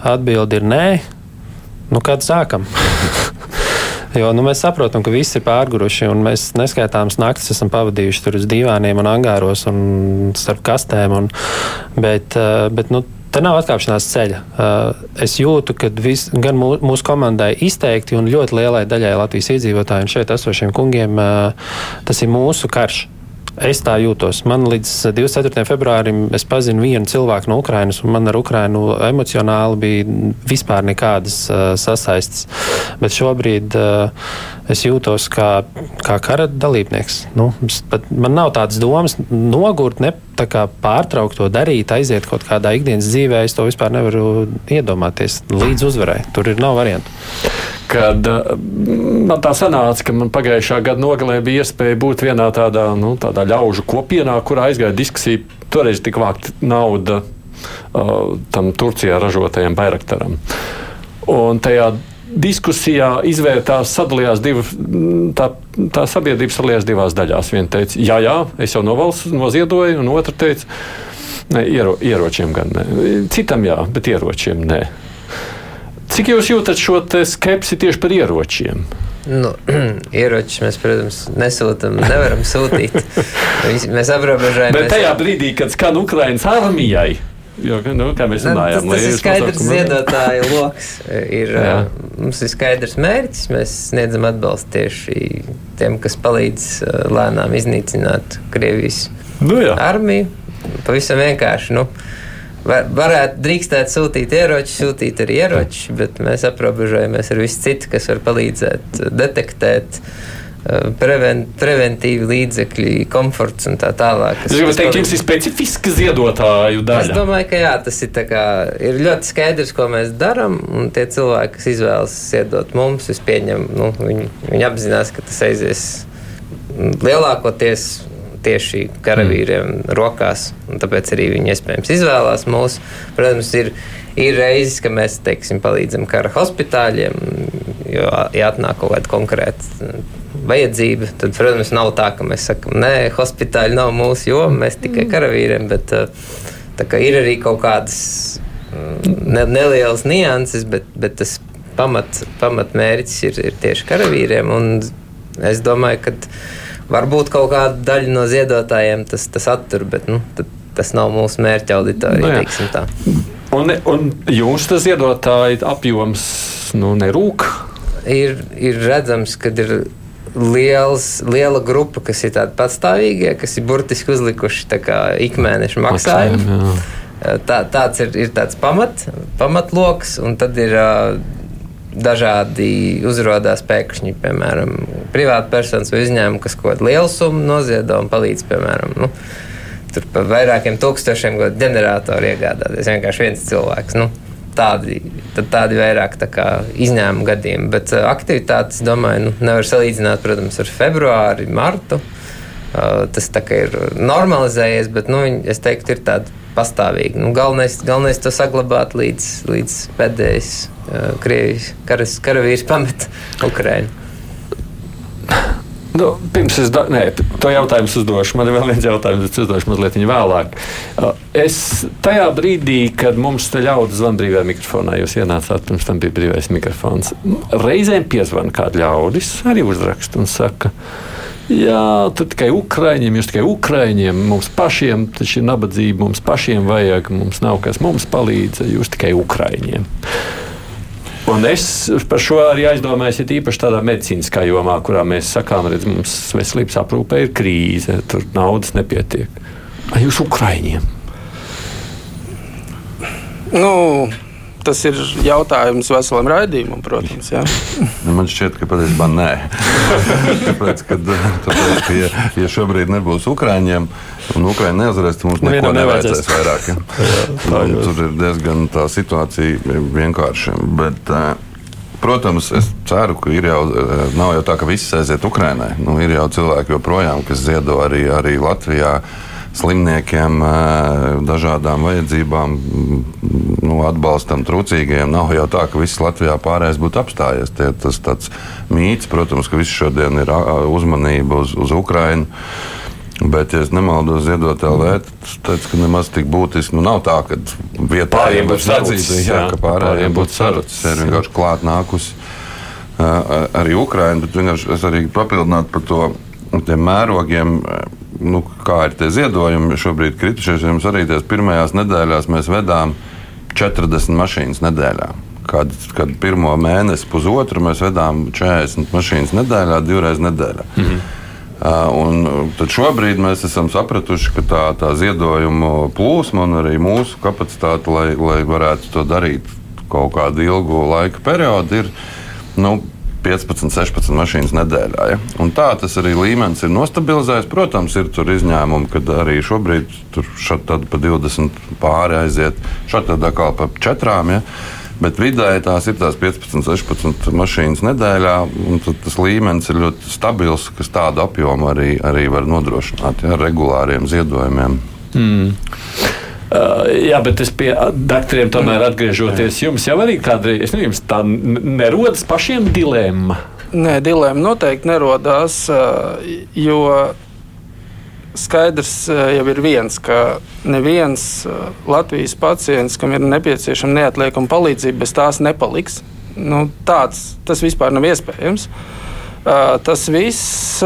atbildi ir nē. Nu, kad sākam? Jo nu, mēs saprotam, ka visi ir pārguruši, un mēs neskaitāmas naktis esam pavadījuši tur uz divāniem un angāros un starp kastēm. Un, bet, bet nu, Te nav atkāpšanās ceļa. Es jūtu, ka vis, gan mūsu komandai izteikti un ļoti lielai daļai Latvijas iedzīvotāju un šeit esošiem kungiem tas ir mūsu karš. Es tā jūtos. Man līdz 24. februārim es pazinu vienu cilvēku no Ukrainas, un man ar Ukrainu emocionāli bija vispār nekādas uh, sasaistes. Bet šobrīd uh, es jūtos kā, kā kara dalībnieks. Nu, man nav tādas domas nogurt, ne pārtraukt to darīt, aiziet kaut kādā ikdienas dzīvē. Es to vispār nevaru iedomāties līdz uzvarai. Tur ir nav variantu kad eh, man tā sanāca, ka man pagājušā gada nogalē bija iespēja būt vienā tādā, nu, tādā ļaužu kopienā, kur aizgāja diskusija. Toreiz tika vākta nauda uh, tam Turcijā ražotajam Bairaktaram. Un tajā diskusijā izvērtās, sadalījās divas, tā, tā sabiedrība sadalījās divās daļās. Viena teica, jā, jā, es jau novalsu, noziedoju, un otra teica, ne, iero, ieročiem gan ne. Citam jā, bet ieročiem nē. Cik jūs jūtat šo skepsi tieši par ieročiem? Nu, ieročus mēs, protams, nesūtām, nevaram sūtīt. mēs aprobežojamies. Bet tajā brīdī, kad skan Ukraiņas armijai, Jo, nu, kā mēs runājām, nu, tas, tas ir skaidrs ziedotāju lokus. Ir, mums ir skaidrs mērķis. Mēs sniedzam atbalstu tieši tiem, kas palīdz lēnām iznīcināt Krievijas nu, jā. armiju. Pavisam vienkārši. Nu, var, varētu drīkstēt sūtīt ieroči, sūtīt arī ieroči, bet mēs aprobežojamies ar visu citu, kas var palīdzēt detektēt. Eh, preven, preventīvi līdzekļi, komforts un tā tālāk. Es gribētu teikt, jums ir specifiska ziedotāju daļa. Es domāju, ka jā, tas ir, kā, ir ļoti skaidrs, ko mēs darām. Un tie cilvēki, kas izvēlas ziedot mums, es pieņemu, nu, viņi, viņi apzinās, ka tas aizies lielākoties tieši karavīriem mm. rokās. Tāpēc arī viņi iespējams izvēlās mūs. Protams, ir, ir reizes, ka mēs teiksim, palīdzam kara hospitāļiem, jo ja atnāk kaut kāda konkrēta vajadzība, tad, protams, nav tā, ka mēs sakām, nē, hospitāļi nav mūsu joma, mēs tikai mm. karavīriem. Bet, ir arī kaut kādas mm, ne, nelielas nianses, bet, bet tas pamat, pamatmērķis ir, ir tieši karavīriem. Es domāju, ka Varbūt kaut kāda daļa no ziedotājiem tas, tas attur, bet nu, tas nav mūsu mērķa auditorija. Nu, un, un tas ziedotāju apjoms nu, nerūk? Ir, ir redzams, ka ir liels, liela grupa, kas ir tādi patstāvīgie, kas ir burtiski uzlikuši ikmēneša maksājumu. Tā, tāds ir, ir tāds pamat, pamatloks, un tad ir uh, dažādi uzrādās pēkšņi, piemēram, privātpersonas vai uzņēmumi, kas kaut kādu lielu summu noziedo un palīdz, piemēram, nu, tur par vairākiem tūkstošiem gadu ģeneratoru iegādāties. Vienkārši viens cilvēks. Nu, tādi, tādi vairāk tā kā, izņēmuma gadījumi. Bet uh, aktivitātes, domāju, nu, nevar salīdzināt, protams, ar februāri, martu. Uh, tas ir normalizējies, bet nu, es teiktu, ir tāda pastāvīga. Nu, galvenais, galvenais to saglabāt līdz, līdz pēdējais uh, Krievijas karas, karavīrs pamet Ukrainu. Nu, pirms es da, nē, to jautājumu uzdošu, man ir vēl viens jautājums, es uzdošu mazliet vēlāk. Es tajā brīdī, kad mums te ļauts zvanīt brīvajā mikrofonā, jūs ienācāt, pirms tam bija brīvais mikrofons. Reizēm piezvan kādi ļaudis, arī uzrakst un saka, Jā, tur tikai Ukrāņiem, jūs tikai Ukrāņiem, mums pašiem taču ir nabadzība, mums pašiem vajag, mums nav kas mums palīdz, jūs tikai Ukrāņiem. Un es par šo arī aizdomājos, ir īpaši tādā medicīniskā jomā, kurā mēs sakām, redz, mums veselības aprūpē ir krīze, tur naudas nepietiek. Vai jūs Ukraiņiem? Nu, tas ir jautājums veselam raidījumam, protams. Jā. Nu, man šķiet, ka patiesībā nē. tāpēc, kad, tāpēc, ka, ja, ja šobrīd nebūs Ukrāņiem, un Ukrāņi neuzvarēs, tad mums Nu, neko nevajadzēs nevajadzēs. vairāk. Ja? Un tur ir diezgan tā situācija vienkārša. Bet, eh, Protams, es ceru, ka jau, eh, nav jau tā, ka viss aiziet Ukraiņai. Nu, ir jau cilvēki joprojām, kas ziedo arī, arī Latvijā slimniekiem, eh, dažādām vajadzībām, nu, atbalstam trūcīgiem. Nav jau tā, ka viss Latvijā pārējais būtu apstājies. Tie, tas tāds mīts, protams, ka viss šodien ir uzmanība uz, uz Ukraiņu. Bet, ja es nemaldos, ziedot LV, tas teica, ka nemaz tik būtiski nu, nav tā, ka vietējiem būtu sarucis, jā, ka pārējiem būtu sarucis. Ir vienkārši klāt nākusi uh, arī Ukraiņa, bet vienkārši es arī papildinātu par to tiem mērogiem. Nu, kā ir tie ziedojumi šobrīd kritušies? Jums arī tajās pirmajās nedēļās mēs vedām 40 mašīnas nedēļā. Kad, kad pirmo mēnesi, pusotru mēs vedām 40 mašīnas nedēļā, divreiz nedēļā. Mm -hmm. Uh, un tad šobrīd mēs esam sapratuši, ka tā, tā ziedojumu plūsma un arī mūsu kapacitāte, lai, lai varētu to darīt kaut kādu ilgu laika periodu, ir nu, 15, 16 mašīnas nedēļā. Ja? Un tā tas arī līmenis ir nostabilizējies. Protams, ir izņēmumi, kad arī šobrīd tur šādi pa 20 pāri aiziet, šādi atkal pa 4. Ja? Bet vidēji tās ir tās 15, 16 mašīnas nedēļā, tas līmenis ir ļoti stabils, kas tādu apjomu arī, arī var nodrošināt ja, ar regulāriem ziedojumiem. Uh, jā, bet es pie doktoriem tomēr atgriežoties. Jums jau arī kādreiz, es nezinu, jums tā nerodas pašiem dilemma. Nē, dilēma noteikti nerodās, ā, jo skaidrs ā, jau ir viens, ka neviens ā, Latvijas pacients, kam ir nepieciešama neatliekama palīdzība, bez tās nepaliks. Nu, tāds, tas vispār nav iespējams. Ā, Tas viss,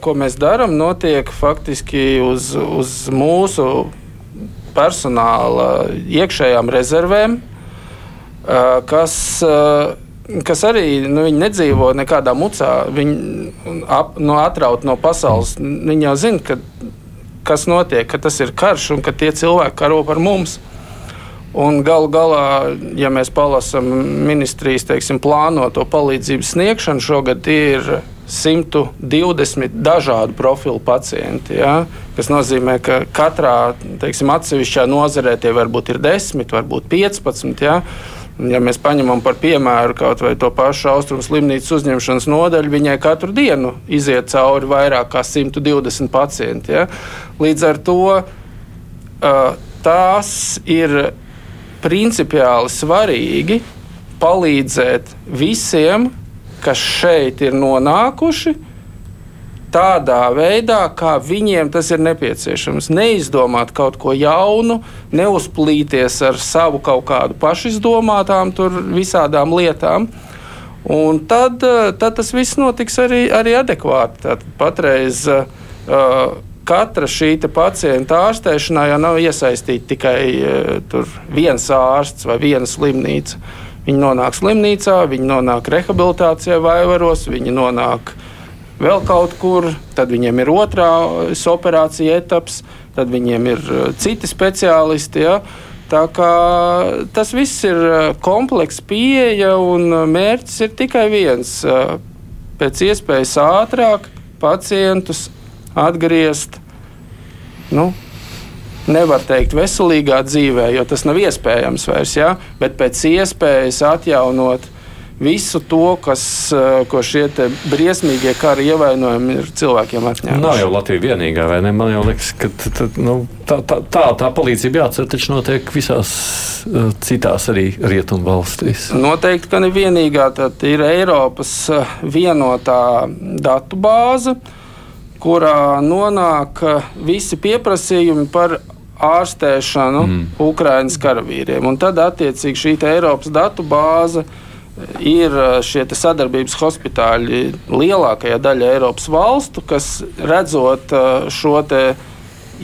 ko mēs darām, notiek faktiski uz, uz mūsu personāla iekšējām rezervēm, kas, ā, kas arī nu, nedzīvo nekādā mucā. Viņi ap, no, atraut no pasaules. Viņi jau zina, ka, kas notiek, ka tas ir karš un ka tie cilvēki karo par mums. Un galu galā, ja mēs palasām ministrijas teiksim, plānoto palīdzības sniegšanu, šogad ir 120 dažādu profilu pacienti. Ja? Tas nozīmē, ka katrā teiksim, atsevišķā nozarē tie varbūt ir 10, varbūt 15. Ja? Ja mēs paņemam par piemēru kaut vai to pašu austrumu slimnīcas uzņemšanas nodaļu, viņai katru dienu iziet cauri vairāk kā 120 pacienti. Ja? Līdz ar to tās ir principiāli svarīgi palīdzēt visiem, kas šeit ir nonākuši, tādā veidā, kā viņiem tas ir nepieciešams. Neizdomāt kaut ko jaunu, neuzplīties ar savu kaut kādu pašizdomātām, tur visādām lietām. Un tad, eh, tad tas viss notiks arī, arī adekvāti. Tad patreiz uh, katra šī pacienta ārstēšanā jau nav iesaistīta tikai uh, viens ārsts vai viena slimnīca. Viņi nonāk slimnīcā, viņi nonāk rehabilitācijā, vaivaros, viņi nonāk vēl kaut kur, tad viņiem ir otrā operācija etaps, tad viņiem ir uh, citi speciālisti. Ja? Tā kā tas viss ir uh, komplekss pieeja un mērķis ir tikai viens pēc iespējas ātrāk pacientus atgriezt. Nu, Nevar teikt, veselīgā dzīvē, jo tas nav iespējams vairs, ja? bet pēc iespējas atjaunot visu to, kas, eh, ko šie briesmīgie kara ievainojumi ir cilvēkiem atņēmuši. Nav jau Latvija vienīgā, vai ne? Man liekas, ka nu, tā, tā, tā, tā palīdzība jāatcer, taču notiek visās uh, citās arī rietumu valstīs. Noteikti, ka ne vienīgā. Tad ir Eiropas eh, vienotā datu bāze, kurā nonāk eh, visi pieprasījumi par ārstēšanu mm. Ukraiņas karavīriem. Un tad, attiecīgi, šī Eiropas datu bāze ir eh, šie sadarbības hospitāļi lielākajā daļā Eiropas valstu, kas redzot šo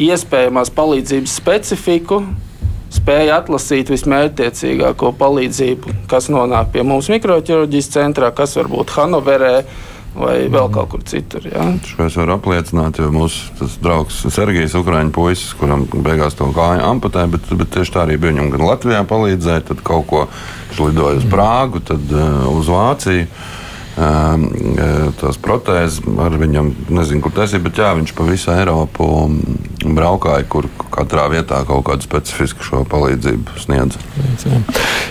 iespējamās palīdzības specifiku, spēja atlasīt vismērķtiecīgāko palīdzību, kas nonāk pie mums mikroķirurģijas centrā, kas varbūt Hanoverē vai vēl kaut kur citur. Ja? Šo es varu apliecināt, jo mūsu draugs Sergejs, Ukrāņu puisis, kuram beigās to kāju amputēja, bet, bet tieši tā arī bija viņam gan Latvijā palīdzēja, tad kaut ko viņš lidoja uz Prāgu, tad uh, uz Vāciju. E, tās protēzes ar viņam, nezinu, kur tas ir, bet jā, viņš pa visu Eiropu braukāja, kur katrā vietā kaut kādu specifisku šo palīdzību sniedz.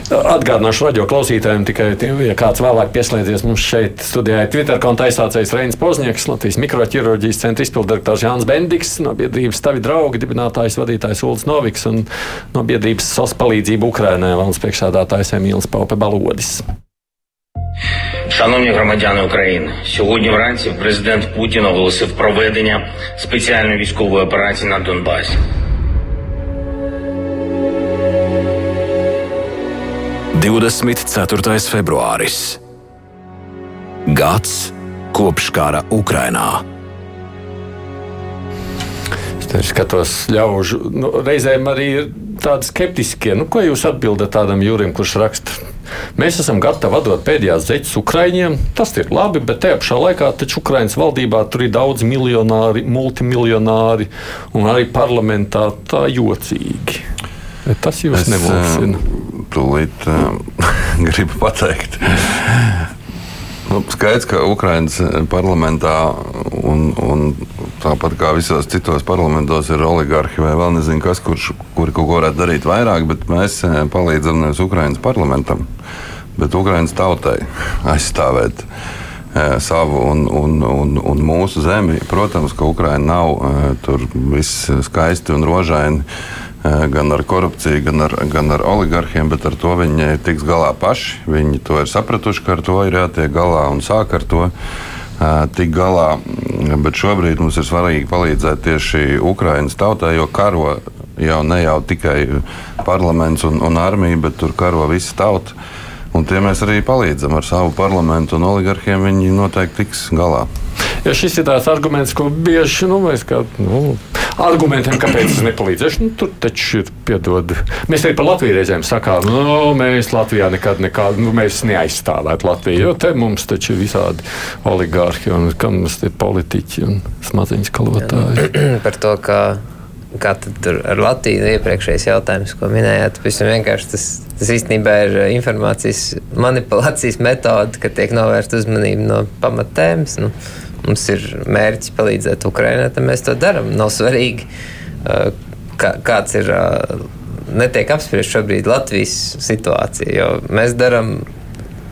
Atgādināšu radio klausītājiem tikai, ja kāds vēlāk pieslēdzies mums šeit studijā, Twitter konta aizsācējs Reinis Poznieks, Latvijas mikroķirurģijas centra izpildirektors Jānis Bendiks, no biedrības Tavi draugi, dibinātājs vadītājs Uldis Noviks un no biedrības SOS palīdzību Ukrainai valsts priekšsādātājs Emīls Paupe Balodis. Шановні громадяни України, сьогодні вранці президент Путін оголосив проведення спеціальної військової операції на Донбасі. Divdesmit ceturtais februāris. Gads kopš kara Ukrainā. Es skatos, ļaužu. Nu, reizēm arī ir tādi skeptiskie. Nu, ko jūs atbildat tādam jūrim, kurš raksta? Mēs esam gatavi dot pēdējās zeķes Ukraiņiem. Tas ir labi, bet tajā pašā laikā taču Ukraiņas valdībā tur ir daudz miljonāri, multimiljonāri un arī parlamentā tā jocīgi. Tas jūs nemulsina. eh, Tūlīt uh, gribu pateikt. Nu, skaidrs, ka Ukraiņas parlamentā un, un tāpat kā visos citos parlamentos ir oligarhi vai vēl nezinu kas, kurš, kuri kaut ko varētu darīt vairāk, bet mēs eh, palīdzam nevis Ukraiņas parlamentam, bet Ukraiņas tautai aizstāvēt eh, savu un, un, un, un mūsu zemi. Protams, ka Ukraiņa nav eh, tur viss skaisti un rožaini. Eh, Gan ar korupciju, gan ar, gan ar oligarhiem, bet ar to viņi tiks galā paši. Viņi to ir sapratuši, ka ar to ir jātiek galā un sāk ar to uh, tikt galā. Mm, Bet šobrīd mums ir svarīgi palīdzēt tieši Ukraiņas tautai, jo karo jau ne jau tikai parlaments un, un armija, bet tur karo visa tauta. Un tie mēs arī palīdzam ar savu parlamentu un oligarhiem. Viņi noteikti tiks galā. Ja šis ir tāds arguments, ko bieži nu, mēs kā nu, argumentiem, kāpēc es nepalīdzēšu, nu, tur taču ir piedod. Mēs arī par Latviju reizēm sakām, nu, mēs Latvijā nekad, nekad nu, mēs neaizstāvētu Latviju, jo te mums taču ir visādi oligārhi un kam mums ir politiķi un smadziņas kalotāji. par to, kā, kā tur ar Latviju iepriekšējais jautājums, ko minējāt. Tas, tas īstenībā ir uh, informācijas manipulācijas metode, ka tiek novērsta uzmanība no pamattēmas. Nu, mums ir mērķis palīdzēt Ukraiņai, tad mēs to darām. Nav svarīgi, uh, kā, kāds ir. uh, Netiek apspriest šobrīd Latvijas situācija, jo mēs darām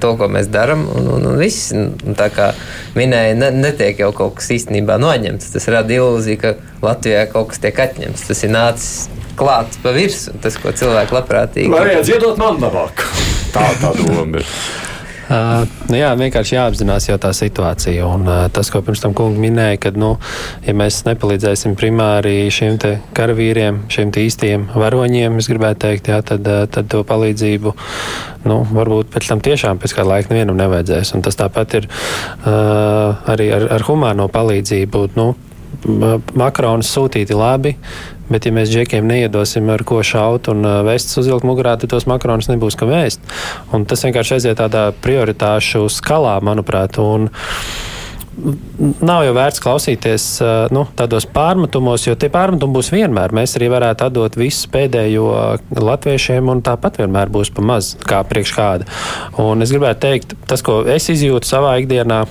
to, ko mēs darām. Un, un, un viss, un tā kā minēja, ne, netiek jau kaut kas īstenībā noņemts. Tas rada ilūziju, ka Latvijā kaut kas tiek atņemts. Tas ir nācis klāts pa virsmu, tas, ko cilvēki labprātīgi Vajag ziedot man labāk. Tā tā doma ir. Uh, nu jā, vienkārši jāapzinās jau tā situācija. Un, uh, tas, ko pirms tam kungi minēja, ka, nu, ja mēs nepalīdzēsim primāri šiem karavīriem, šiem īstiem varoņiem, es gribētu teikt, jā, tad, uh, tad to palīdzību nu, varbūt pēc tam tiešām pēc kāda laika nevienam nevajadzēs. Un tas tāpat ir uh, arī ar, ar humāno palīdzību. Nu, Makrons sūtīti labi, bet, ja mēs džekiem neiedosim, ar ko šaut un vestes uzvilkt mugurā, tad tos makaronus nebūs kam vēst. Un tas vienkārši aiziet tādā prioritāšu skalā, manuprāt. Un, Nav jau vērts klausīties nu, tādos pārmetumos, jo tie pārmetumi būs vienmēr. Mēs arī varētu atdot visu pēdējo latviešiem, un tāpat vienmēr būs pa maz, kā priekš kāda. Un es gribētu teikt, tas, ko es izjūtu savā ikdienā,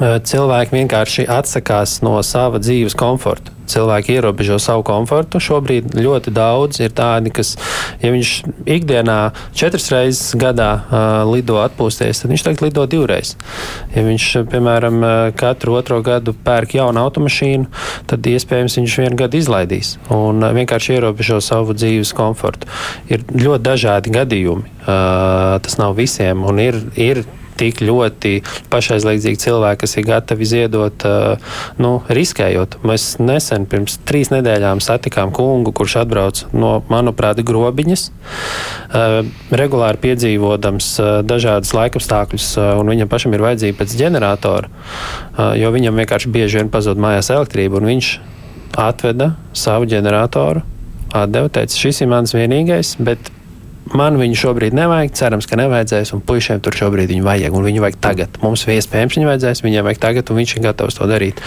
cilvēki vienkārši atsakās no sava dzīves komforta. Cilvēki ierobežo savu komfortu. Šobrīd ļoti daudz ir tādi, kas, ja viņš ikdienā četras reizes gadā uh, lido atpūsties, tad viņš tagad lido divreiz. Ja viņš, piemēram, katru otro gadu pērk jaunu automašīnu, tad iespējams viņš vienu gadu izlaidīs un uh, vienkārši ierobežo savu dzīves komfortu. Ir ļoti dažādi gadījumi. Uh, tas nav visiem un ir. ir tik ļoti pašaizliedzīgi cilvēki, kas ir gatavi ziedot, nu, riskējot. Mēs nesen, pirms trīs nedēļām, satikām kungu, kurš atbrauc no, manuprāt, grobiņas, regulāri piedzīvodams dažādas laikapstākļus, un viņam pašam ir vajadzīga pēc ģeneratora, jo viņam vienkārši bieži vien pazūd mājās elektrība, un viņš atveda savu ģeneratoru, atdeva, teica, šis ir mans vienīgais, bet Man viņu šobrīd nevajag, cerams, ka nevajadzēs, un puišiem tur šobrīd viņu vajag, un viņu vajag tagad. Mums iespējams viņu vajadzēs, viņiem vajag tagad, un viņš ir gatavs to darīt.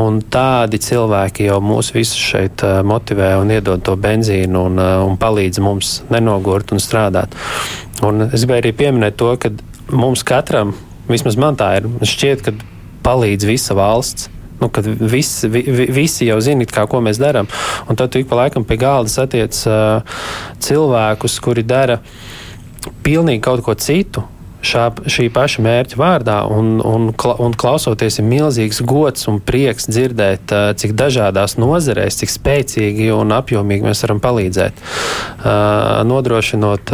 Un tādi cilvēki jau mūs visus šeit uh, motivē un iedod to benzīnu un, uh, un palīdz mums nenogurt un strādāt. Un es gribēju arī pieminēt to, ka mums katram, vismaz man tā ir, šķiet, ka palīdz visa valsts. Nu, kad visi, vi, visi jau zina, kā, ko mēs darām. Un tad ik pa laikam pie galda satiec uh, cilvēkus, kuri dara pilnīgi kaut ko citu šā, šī paša mērķa vārdā, un, un, un klausoties, ir milzīgs gods un prieks dzirdēt, cik dažādās nozarēs, cik spēcīgi un apjomīgi mēs varam palīdzēt. Nodrošinot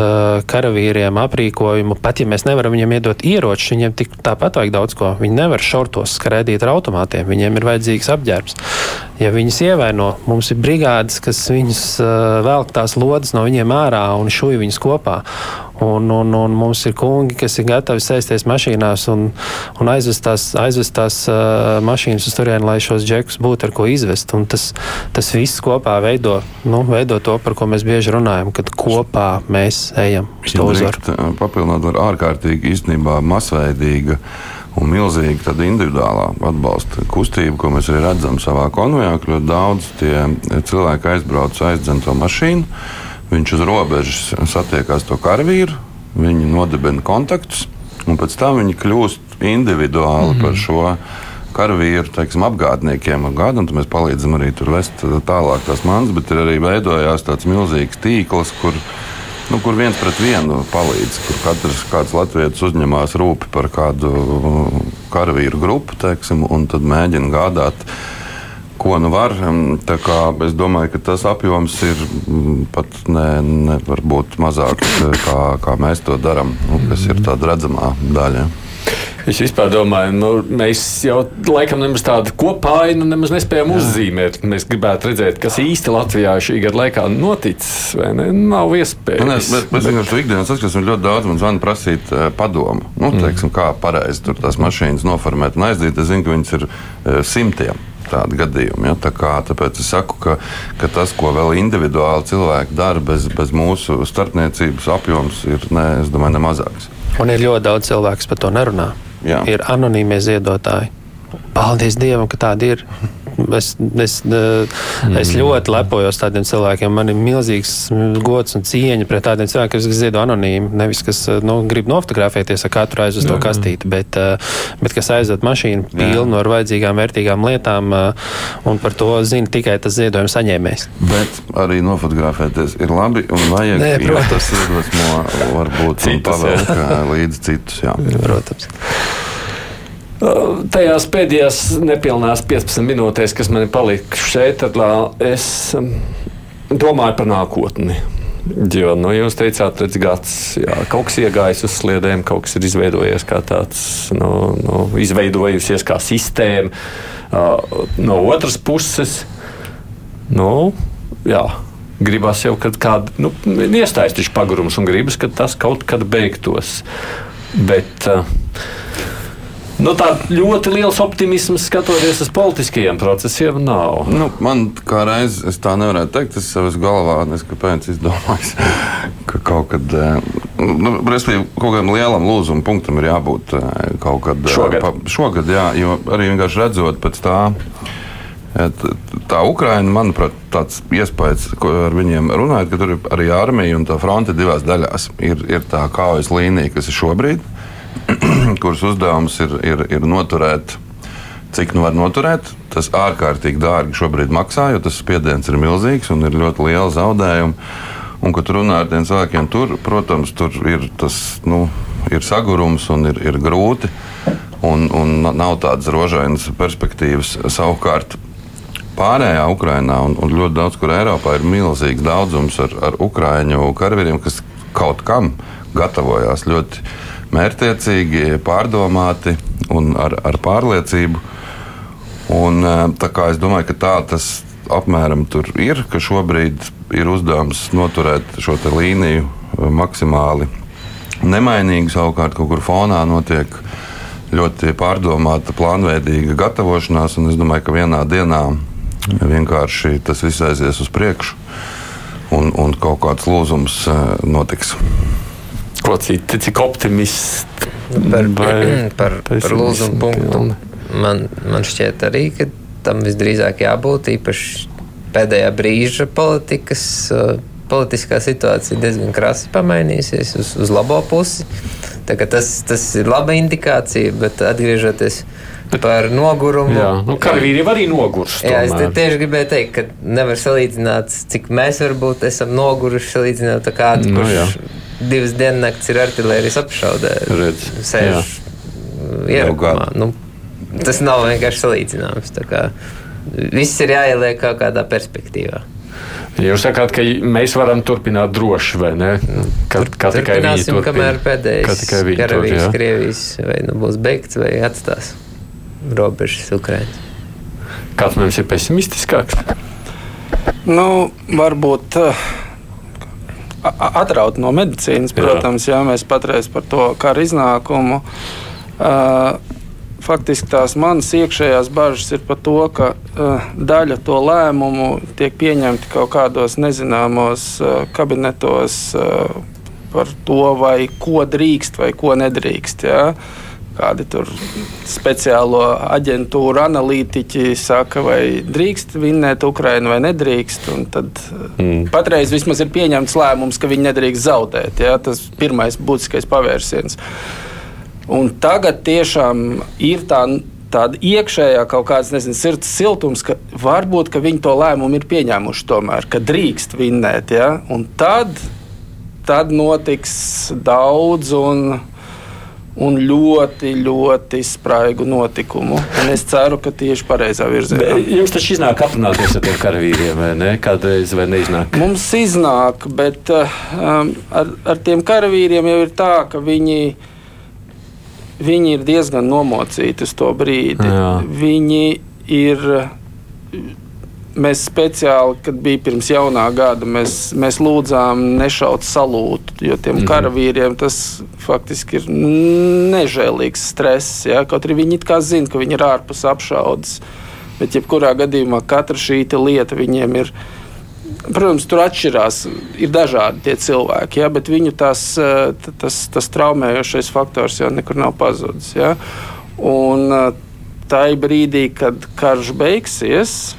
karavīriem aprīkojumu, pat ja mēs nevaram viņiem iedot ieročus, viņiem tik tāpat vajag daudz ko. Viņi nevar šortos skraidīt ar automātiem, viņiem ir vajadzīgs apģērbs. Ja viņus ievaino, mums ir brigādes, kas viņus velk tās lodes no viņiem ārā un šuj viņus kopā. Un, un, un mums ir kungi, kas ir gatavi sēsties mašīnās un, un aizvest tās, aizvest tās uh, mašīnas uz turieni, lai šos džekus būtu ar ko izvest. Un tas, tas viss kopā veido, nu, veido to, par ko mēs bieži runājam, kad kopā mēs ejam uz to uzvaru. Papildināt ar ārkārtīgi īstenībā masveidīga un milzīga tāda individuālā atbalsta kustība, ko mēs arī redzam savā konvojā, ka ļoti daudz tie cilvēki aizbrauc aizdzen to mašīnu Viņš uz robežas satiekās to karavīru, viņi nodibina kontaktus, un pēc tam viņi kļūst individuāli mm -hmm. par šo karavīru teiksim, apgādniekiem. Gadu, un mēs palīdzam arī tur vest tālāk tās manas, bet ir arī veidojās tāds milzīgs tīkls, kur, nu, kur viens pret vienu palīdz. Kur katrs kāds latviečs uzņemās rūpi par kādu karavīru grupu teiksim, un tad mēģina gādāt ko nu var. Es domāju, ka tas apjoms ir pat ne, ne varbūt mazāks, kā, kā mēs to darām, nu, kas ir tāda redzamā daļa. Es vispār domāju, nu, mēs jau laikam nemaz tādu kopāju nemaz nespējam Jā. uzzīmēt. Mēs gribētu redzēt, kas īsti Latvijā šī gada laikā noticis. Ne? Nav iespējams. Mēs, mēs vienkārši ikdienas saskaram ļoti daudz man zvanu prasīt uh, padomu. Nu, teiksim, kā pareizi tur tās mašīnas noformēt un aizdīt. Es zinu, ka viņas ir uh, simtiem tādi gadījumi. Ja? Tā kā, tāpēc es saku, ka, ka tas, ko vēl individuāli cilvēki dara bez, bez mūsu starpniecības apjoms, ir ne, domāju, ne mazāks. Un ir ļoti daudz cilvēku, kas par to nerunā. Jā. Ir anonīmie ziedotāji. Paldies Dievam, ka tādi ir. Es, es, mm. es ļoti lepojos tādiem cilvēkiem. Man ir milzīgs gods un cieņa pret tādiem cilvēkiem, kas ziedo anonīmi. Nevis kas nu, grib nofotografēties ar katru aizvest to kastīti, bet, bet kas aizved mašīnu pilnu ar vajadzīgām, vērtīgām lietām, un par to zina tikai tas ziedojuma saņēmējs. Bet arī nofotografēties ir labi un vajag. Nē, protams, tas iedvesmo varbūt pavēlēt līdzi citus. Jā. Protams. Tajās pēdējās nepilnās 15 minūtēs, kas man ir palikušas šeit, tad es um, domāju par nākotni. Jo, nu, jūs teicāt, redz, gads, jā, kaut kas iegājis uz sliedēm, kaut kas ir izveidojies kā tāds, nu, nu, izveidojusies kā sistēma. Uh, no otras puses, nu, jā, gribas jau, kad kāda nu, iestājas taču pagurums un gribas, ka tas kaut kad beigtos. Bet, uh, Nu, tā ļoti liels optimisms skatoties uz politiskajiem procesiem nav. Nu, man kā reiz es tā nevarētu teikt, es savas galvā neskapēc izdomājis, ka kaut kad, eh, nu, respektīvi, kaut kādam lielam lūzuma punktam ir jābūt eh, kaut kad eh, šogad. Pa, šogad jā, jo arī vienkārši redzot pēc tā. Tā Ukraina, manuprāt, tāds iespējas, ko ar viņiem runājot, ka tur ir arī armija un tā fronte divās daļās. Ir, ir tā kaujas līnija, kas ir šobrīd, kuras uzdevums ir, ir, ir noturēt. Cik nu var noturēt, tas ārkārtīgi dārgi šobrīd maksā, jo tas spiediens ir milzīgs un ir ļoti liela zaudējuma. Un, kad runā ar tiem cilvēkiem, tur, protams, tur ir tas nu, ir sagurums un ir, ir grūti. Un, un nav tādas rožainas perspektīvas. Savukārt, pārējā Ukrainā un, un ļoti daudz kur Eiropā ir milzīgs daudzums ar, ar ukrāņu karavīriem, kas kaut kam gatavojās ļoti mērķtiecīgi, pārdomāti un ar, ar pārliecību. Un, e, es domāju, ka tā tas apmēram tur ir, ka šobrīd ir uzdevums noturēt šo līniju e, maksimāli nemainīgu. Savukārt kaut kur fonā notiek ļoti pārdomāta, plānveidīga gatavošanās, un es domāju, ka vienā dienā vienkārši tas viss aizies uz priekšu. un, un kaut kāds lūzums notiks. Ko citu, cik optimists par, par, par lūzumu punktu? Man, man šķiet arī, ka tam visdrīzāk jābūt īpaši pēdējā brīža politikas. Politiskā situācija diezgan krasi pamainījusies uz, uz labo pusi. Tas, tas ir laba indikācija, bet atgriežoties par nogurumu. Jā, nu, karavīri arī nogurst. Jā, es tieši gribēju teikt, ka nevar salīdzināt, cik mēs varbūt esam noguruši salīdzinot ar kādu, nu, kurš jā. Divas diennakts ir artilērijas apšaudē. Redz, sēž ierakumā. Nu, tas nav vienkārši salīdzināms. Viss ir jāieliek kaut kādā perspektīvā. Jūs sakāt, ka mēs varam turpināt droši, vai ne? Ka, kā tikai viņi turpina. Kamēr pēdējais karavīrs Krievijas vai nu būs beigts vai atstās robežas Ukraiņas. Kāds mums ir pesimistiskāks? Nu, varbūt uh, atraut no medicīnas, protams, jā. jā, mēs patreiz par to karu iznākumu. Uh, faktiski tās manas iekšējās bažas ir par to, ka uh, daļa to lēmumu tiek pieņemti kaut kādos nezināmos uh, kabinetos uh, par to, vai ko drīkst vai ko nedrīkst. Jā. Kādi tur speciālo aģentūru analītiķi saka, vai drīkst vinnēt Ukrainu vai nedrīkst. Tad mm. patreiz vismaz ir pieņemts lēmums, ka viņi nedrīkst zaudēt. Jā. Tas ir pirmais būtiskais pavērsiens. Un tagad tiešām ir tā, tāda iekšējā kaut kāda nezinu, sirds siltums, ka varbūt ka viņi to lēmumu ir pieņēmuši tomēr, ka drīkst vinnēt. Ja? Un tad, tad notiks daudz un, un ļoti, ļoti spraigu notikumu. Un es ceru, ka tieši pareizā virzienā. Jums taču iznāk aprunāties ar tiem karavīriem, vai ne? Kādreiz vai neiznāk? Mums iznāk, bet um, ar, ar tiem karavīriem jau ir tā, ka viņi viņi viņi ir diezgan nomocīti uz to brīdi. Jā. Viņi ir. Mēs speciāli, kad bija pirms jaunā gada, mēs, mēs lūdzām nešaut salūtu, jo tiem mm -hmm. karavīriem tas faktiski ir nežēlīgs stress. Ja? Kaut arī viņi it kā zina, ka viņi ir ārpus apšaudes, bet jebkurā gadījumā katra šī lieta viņiem ir Protams, tur atšķirās. Ir dažādi tie cilvēki, ja, bet viņu tās, eh, tas, tas traumējošais faktors jau nekur nav pazudis. Ja. Un eh, tajā brīdī, kad karš beigsies,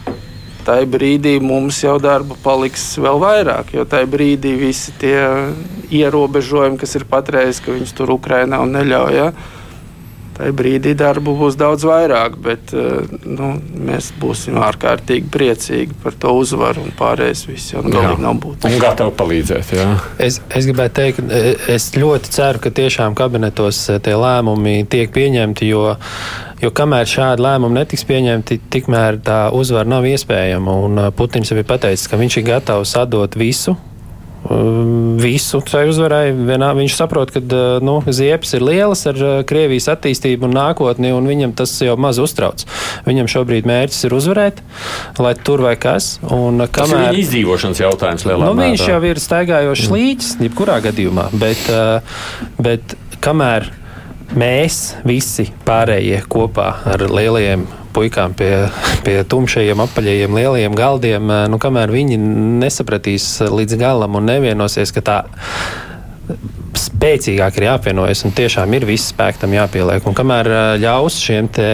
tajā brīdī mums jau darba paliks vēl vairāk. Jo tajā brīdī visi tie ierobežojumi, kas ir patreiz, ka viņus tur Ukrainā neļauj. Ja, tajā brīdī darbu būs daudz vairāk, bet eh, nu, mēs būsim ārkārtīgi priecīgi par to uzvaru un pārējais viss jau galīgi nav būtiski. Un gatavi palīdzēt. Jā. Es, es gribētu teikt, e, es ļoti ceru, ka tiešām kabinetos e, tie lēmumi tiek pieņemti, jo, jo kamēr šādi lēmumi netiks pieņemti, tikmēr tā uzvara nav iespējama. Un e, Putins jau ir pateicis, ka viņš ir gatavs atdot visu Um, visu tai uzvarai. Vienā, viņš saprot, ka uh, nu, ziepes ir lielas ar uh, Krievijas attīstību un nākotni, un viņam tas jau maz uztrauc. Viņam šobrīd mērķis ir uzvarēt, lai tur vai kas. Un, uh, kamēr, tas ir izdzīvošanas jautājums lielā nu, mērā. Viņš jau ir staigājošs mm. līķis, jebkurā gadījumā, bet, bet kamēr mēs visi pārējie kopā ar lielajiem puikām pie, pie tumšajiem, apaļajiem, lielajiem galdiem, eh, nu, kamēr viņi nesapratīs līdz galam un nevienosies, ka tā spēcīgāk ir jāapvienojas un tiešām ir viss spēks tam jāpieliek. Un kamēr eh, ļaus šiem te,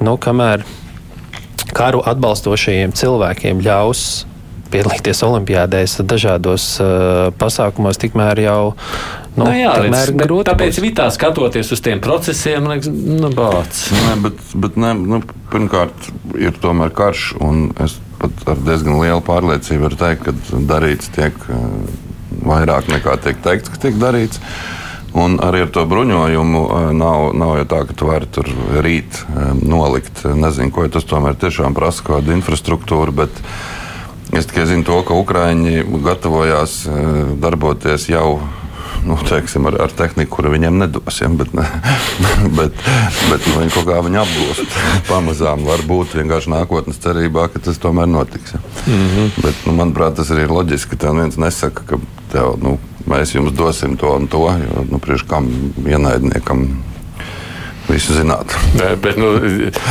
nu, kamēr karu atbalstošajiem cilvēkiem ļaus piedalīties olimpiādēs, dažādos uh, pasākumos, tikmēr jau Nu, nu, jā, redz, grūti tāpēc būs. vitā skatoties uz tiem procesiem, liekas, nu, bāc. Nē, bet, bet ne, nu, pirmkārt ir tomēr karš, un es pat ar diezgan lielu pārliecību varu teikt, ka darīts tiek uh, vairāk nekā tiek teikts, ka tiek darīts. Un arī ar to bruņojumu uh, nav, nav jau tā, ka tu vari tur rīt nolikt. Nezinu, ko tas tomēr tiešām prasa, kādu infrastruktūru. Bet es tikai zinu to, ka Ukrāņi gatavojās uh, darboties jau nu, teiksim, ar, ar tehniku, kuru viņiem nedosim. Bet, ne, bet, bet nu, viņi kaut kā viņi apgūst pamazām. Varbūt vienkārši nākotnes cerībā, ka tas tomēr notiks. Ja. Mm -hmm. bet, nu, manuprāt, tas arī ir loģiski, ka tev viens nesaka, ka tev, nu, mēs jums dosim to un to. Jo, nu, priekš kam ienaidniekam visu zināt. Nē, bet nu,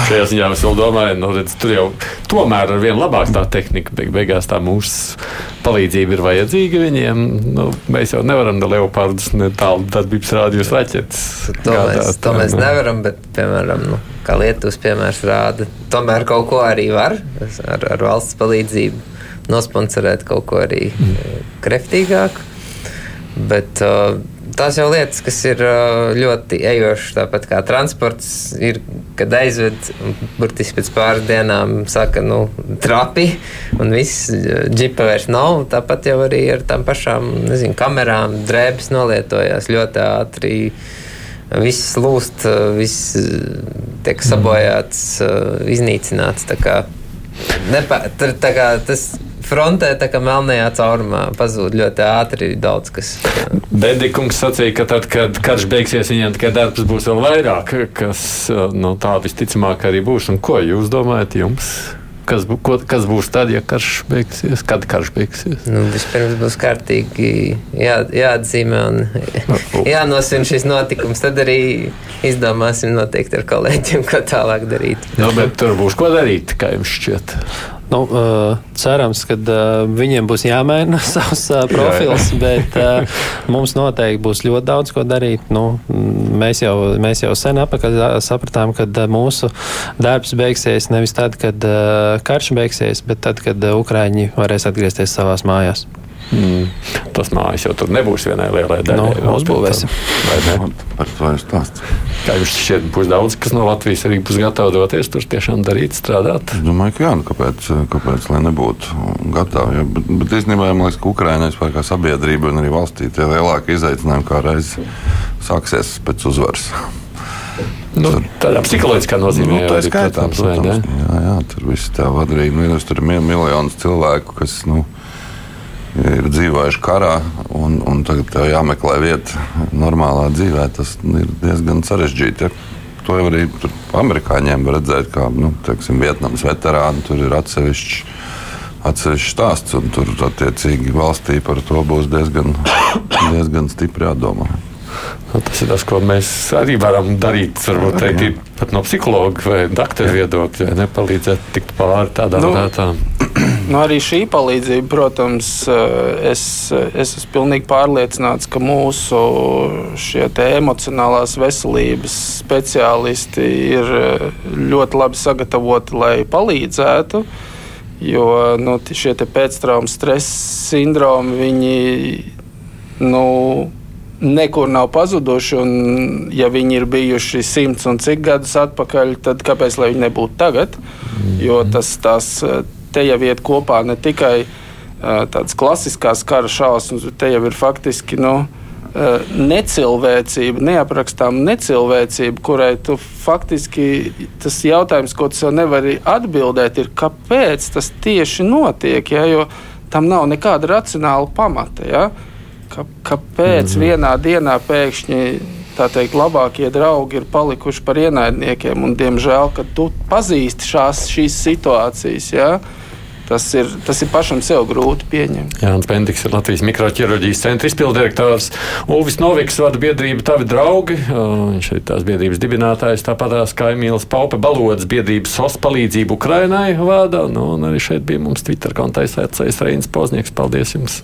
šajā ziņā es vēl domāju, nu, redz, tur jau tomēr ar vien labāk tā tehnika, beig beigās tā mūsu palīdzība ir vajadzīga viņiem. Nu, mēs jau nevaram ne leopardus, ne tālu darbības rādījus raķetes. To mēs, to mēs nevaram, bet, piemēram, nu, kā Lietuvas piemērs rāda, tomēr kaut ko arī var ar, ar valsts palīdzību nosponsorēt kaut ko arī mm. kreftīgāku. Bet, uh, tās jau lietas, kas ir ļoti ejošas, tāpat kā transports, ir, kad aizved, burtiski pēc pāris dienām saka, nu, trapi, un viss džipa vairs nav. Tāpat jau arī ar tām pašām, nezinu, kamerām drēbes nolietojās ļoti ātri. Viss lūst, viss tiek sabojāts, iznīcināts. Tā kā, nepa, tā kā tas frontē, tā kā melnajā caurumā, pazūd ļoti ātri daudz kas. Bendikungs sacīja, ka tad, kad karš beigsies, viņiem tikai darbs būs vēl vairāk, kas no tā visticamāk arī būs. Un ko jūs domājat jums? Kas, ko, kas būs tad, ja karš beigsies? Kad karš beigsies? Nu, vispirms būs kārtīgi jā, jāatzīmē un jānosvin šis notikums. Tad arī izdomāsim noteikti ar kolēģiem, ko tālāk darīt. Nu, bet tur būs ko darīt, kā jums šķiet. Nu, uh, cerams, ka uh, viņiem būs jāmaina savs uh, profils, jā, jā. bet uh, mums noteikti būs ļoti daudz ko darīt. Nu, mēs, jau, mēs jau sen apakaļ sapratām, ka uh, mūsu darbs beigsies nevis tad, kad uh, karš beigsies, bet tad, kad uh, Ukraiņi varēs atgriezties savās mājās. Mm. Tas mājas jau tur nebūs vienai lielai daļai. No, uzbūvēsim. Par to ir stāsts. Kā jums šķiet, būs daudz, kas no Latvijas arī būs gatavi doties tur tiešām darīt, strādāt? Es domāju, ka jā, nu kāpēc, kāpēc lai nebūtu gatavi. Ja, bet, bet īstenībā, man liekas, ka Ukrainai vispār kā sabiedrība un arī valstī tie lielākie izaicinājumi kā reiz sāksies pēc uzvaras. Nu, tādā psiholoģiskā nozīmē, nu, tā ir skaitā, protams, protams, jā, jā, tur viss tā vadrīgi, nu, tur ir miljonus cilvēku, kas, nu, ir dzīvojuši karā, un, un tagad tev jāmeklē vieta normālā dzīvē. Tas ir diezgan sarežģīti. Ja? To jau arī amerikāņiem var redzēt, kā nu, teiksim, Vietnamas veterāni. Tur ir atsevišķi, atsevišķi stāsts, un tur attiecīgi valstī par to būs diezgan, diezgan stipri jādomā. Nu, tas ir tas, ko mēs arī varam darīt. Varbūt teikt, pat no psihologa vai doktora viedokļa, nepalīdzēt tikt pāri tādām nu, lietām. Nu, arī šī palīdzība, protams, es, es esmu pilnīgi pārliecināts, ka mūsu emocionālās veselības speciālisti ir ļoti labi sagatavoti, lai palīdzētu. Jo nu, šie pēctraumas stresa sindromi, viņi nu, nekur nav pazuduši. Un, ja viņi ir bijuši simts un cik gadus atpakaļ, tad kāpēc viņi nebūtu tagad? Jo mhm. tas tās, te jau iet kopā ne tikai tādas klasiskās kara šausmas, bet te jau ir faktiski. Nu, necilvēcība, neaprakstāma necilvēcība, kurai tu faktiski tas jautājums, ko tu sev nevari atbildēt, ir, kāpēc tas tieši notiek. Ja? Jo tam nav nekāda racionāla pamata. Ja? Ka, kāpēc mm vienā dienā pēkšņi tā teikt, labākie draugi ir palikuši par ienaidniekiem? Un, diemžēl, kad tu pazīsti šās, šīs situācijas, ja, Tas ir, tas ir pašam sev grūti pieņemt. Jānis Bendiks ir Latvijas mikroķirurģijas centra izpildirektors. Ulvis Noviks vada biedrību Tavi draugi. Viņš ir tās biedrības dibinātājs, tāpat kā Emīls Paupe Balodas biedrības SOS palīdzību Ukrainai vada. Nu, un arī šeit bija mums Twitter konta aizsēcējs Reinis Poznieks. Paldies jums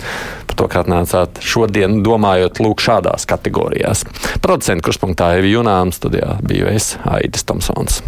par to, ka atnācāt šodien domājot lūk šādās kategorijās. Producents kurspunktā Evi Junāms, studijā biju es, Aidis Tomsons.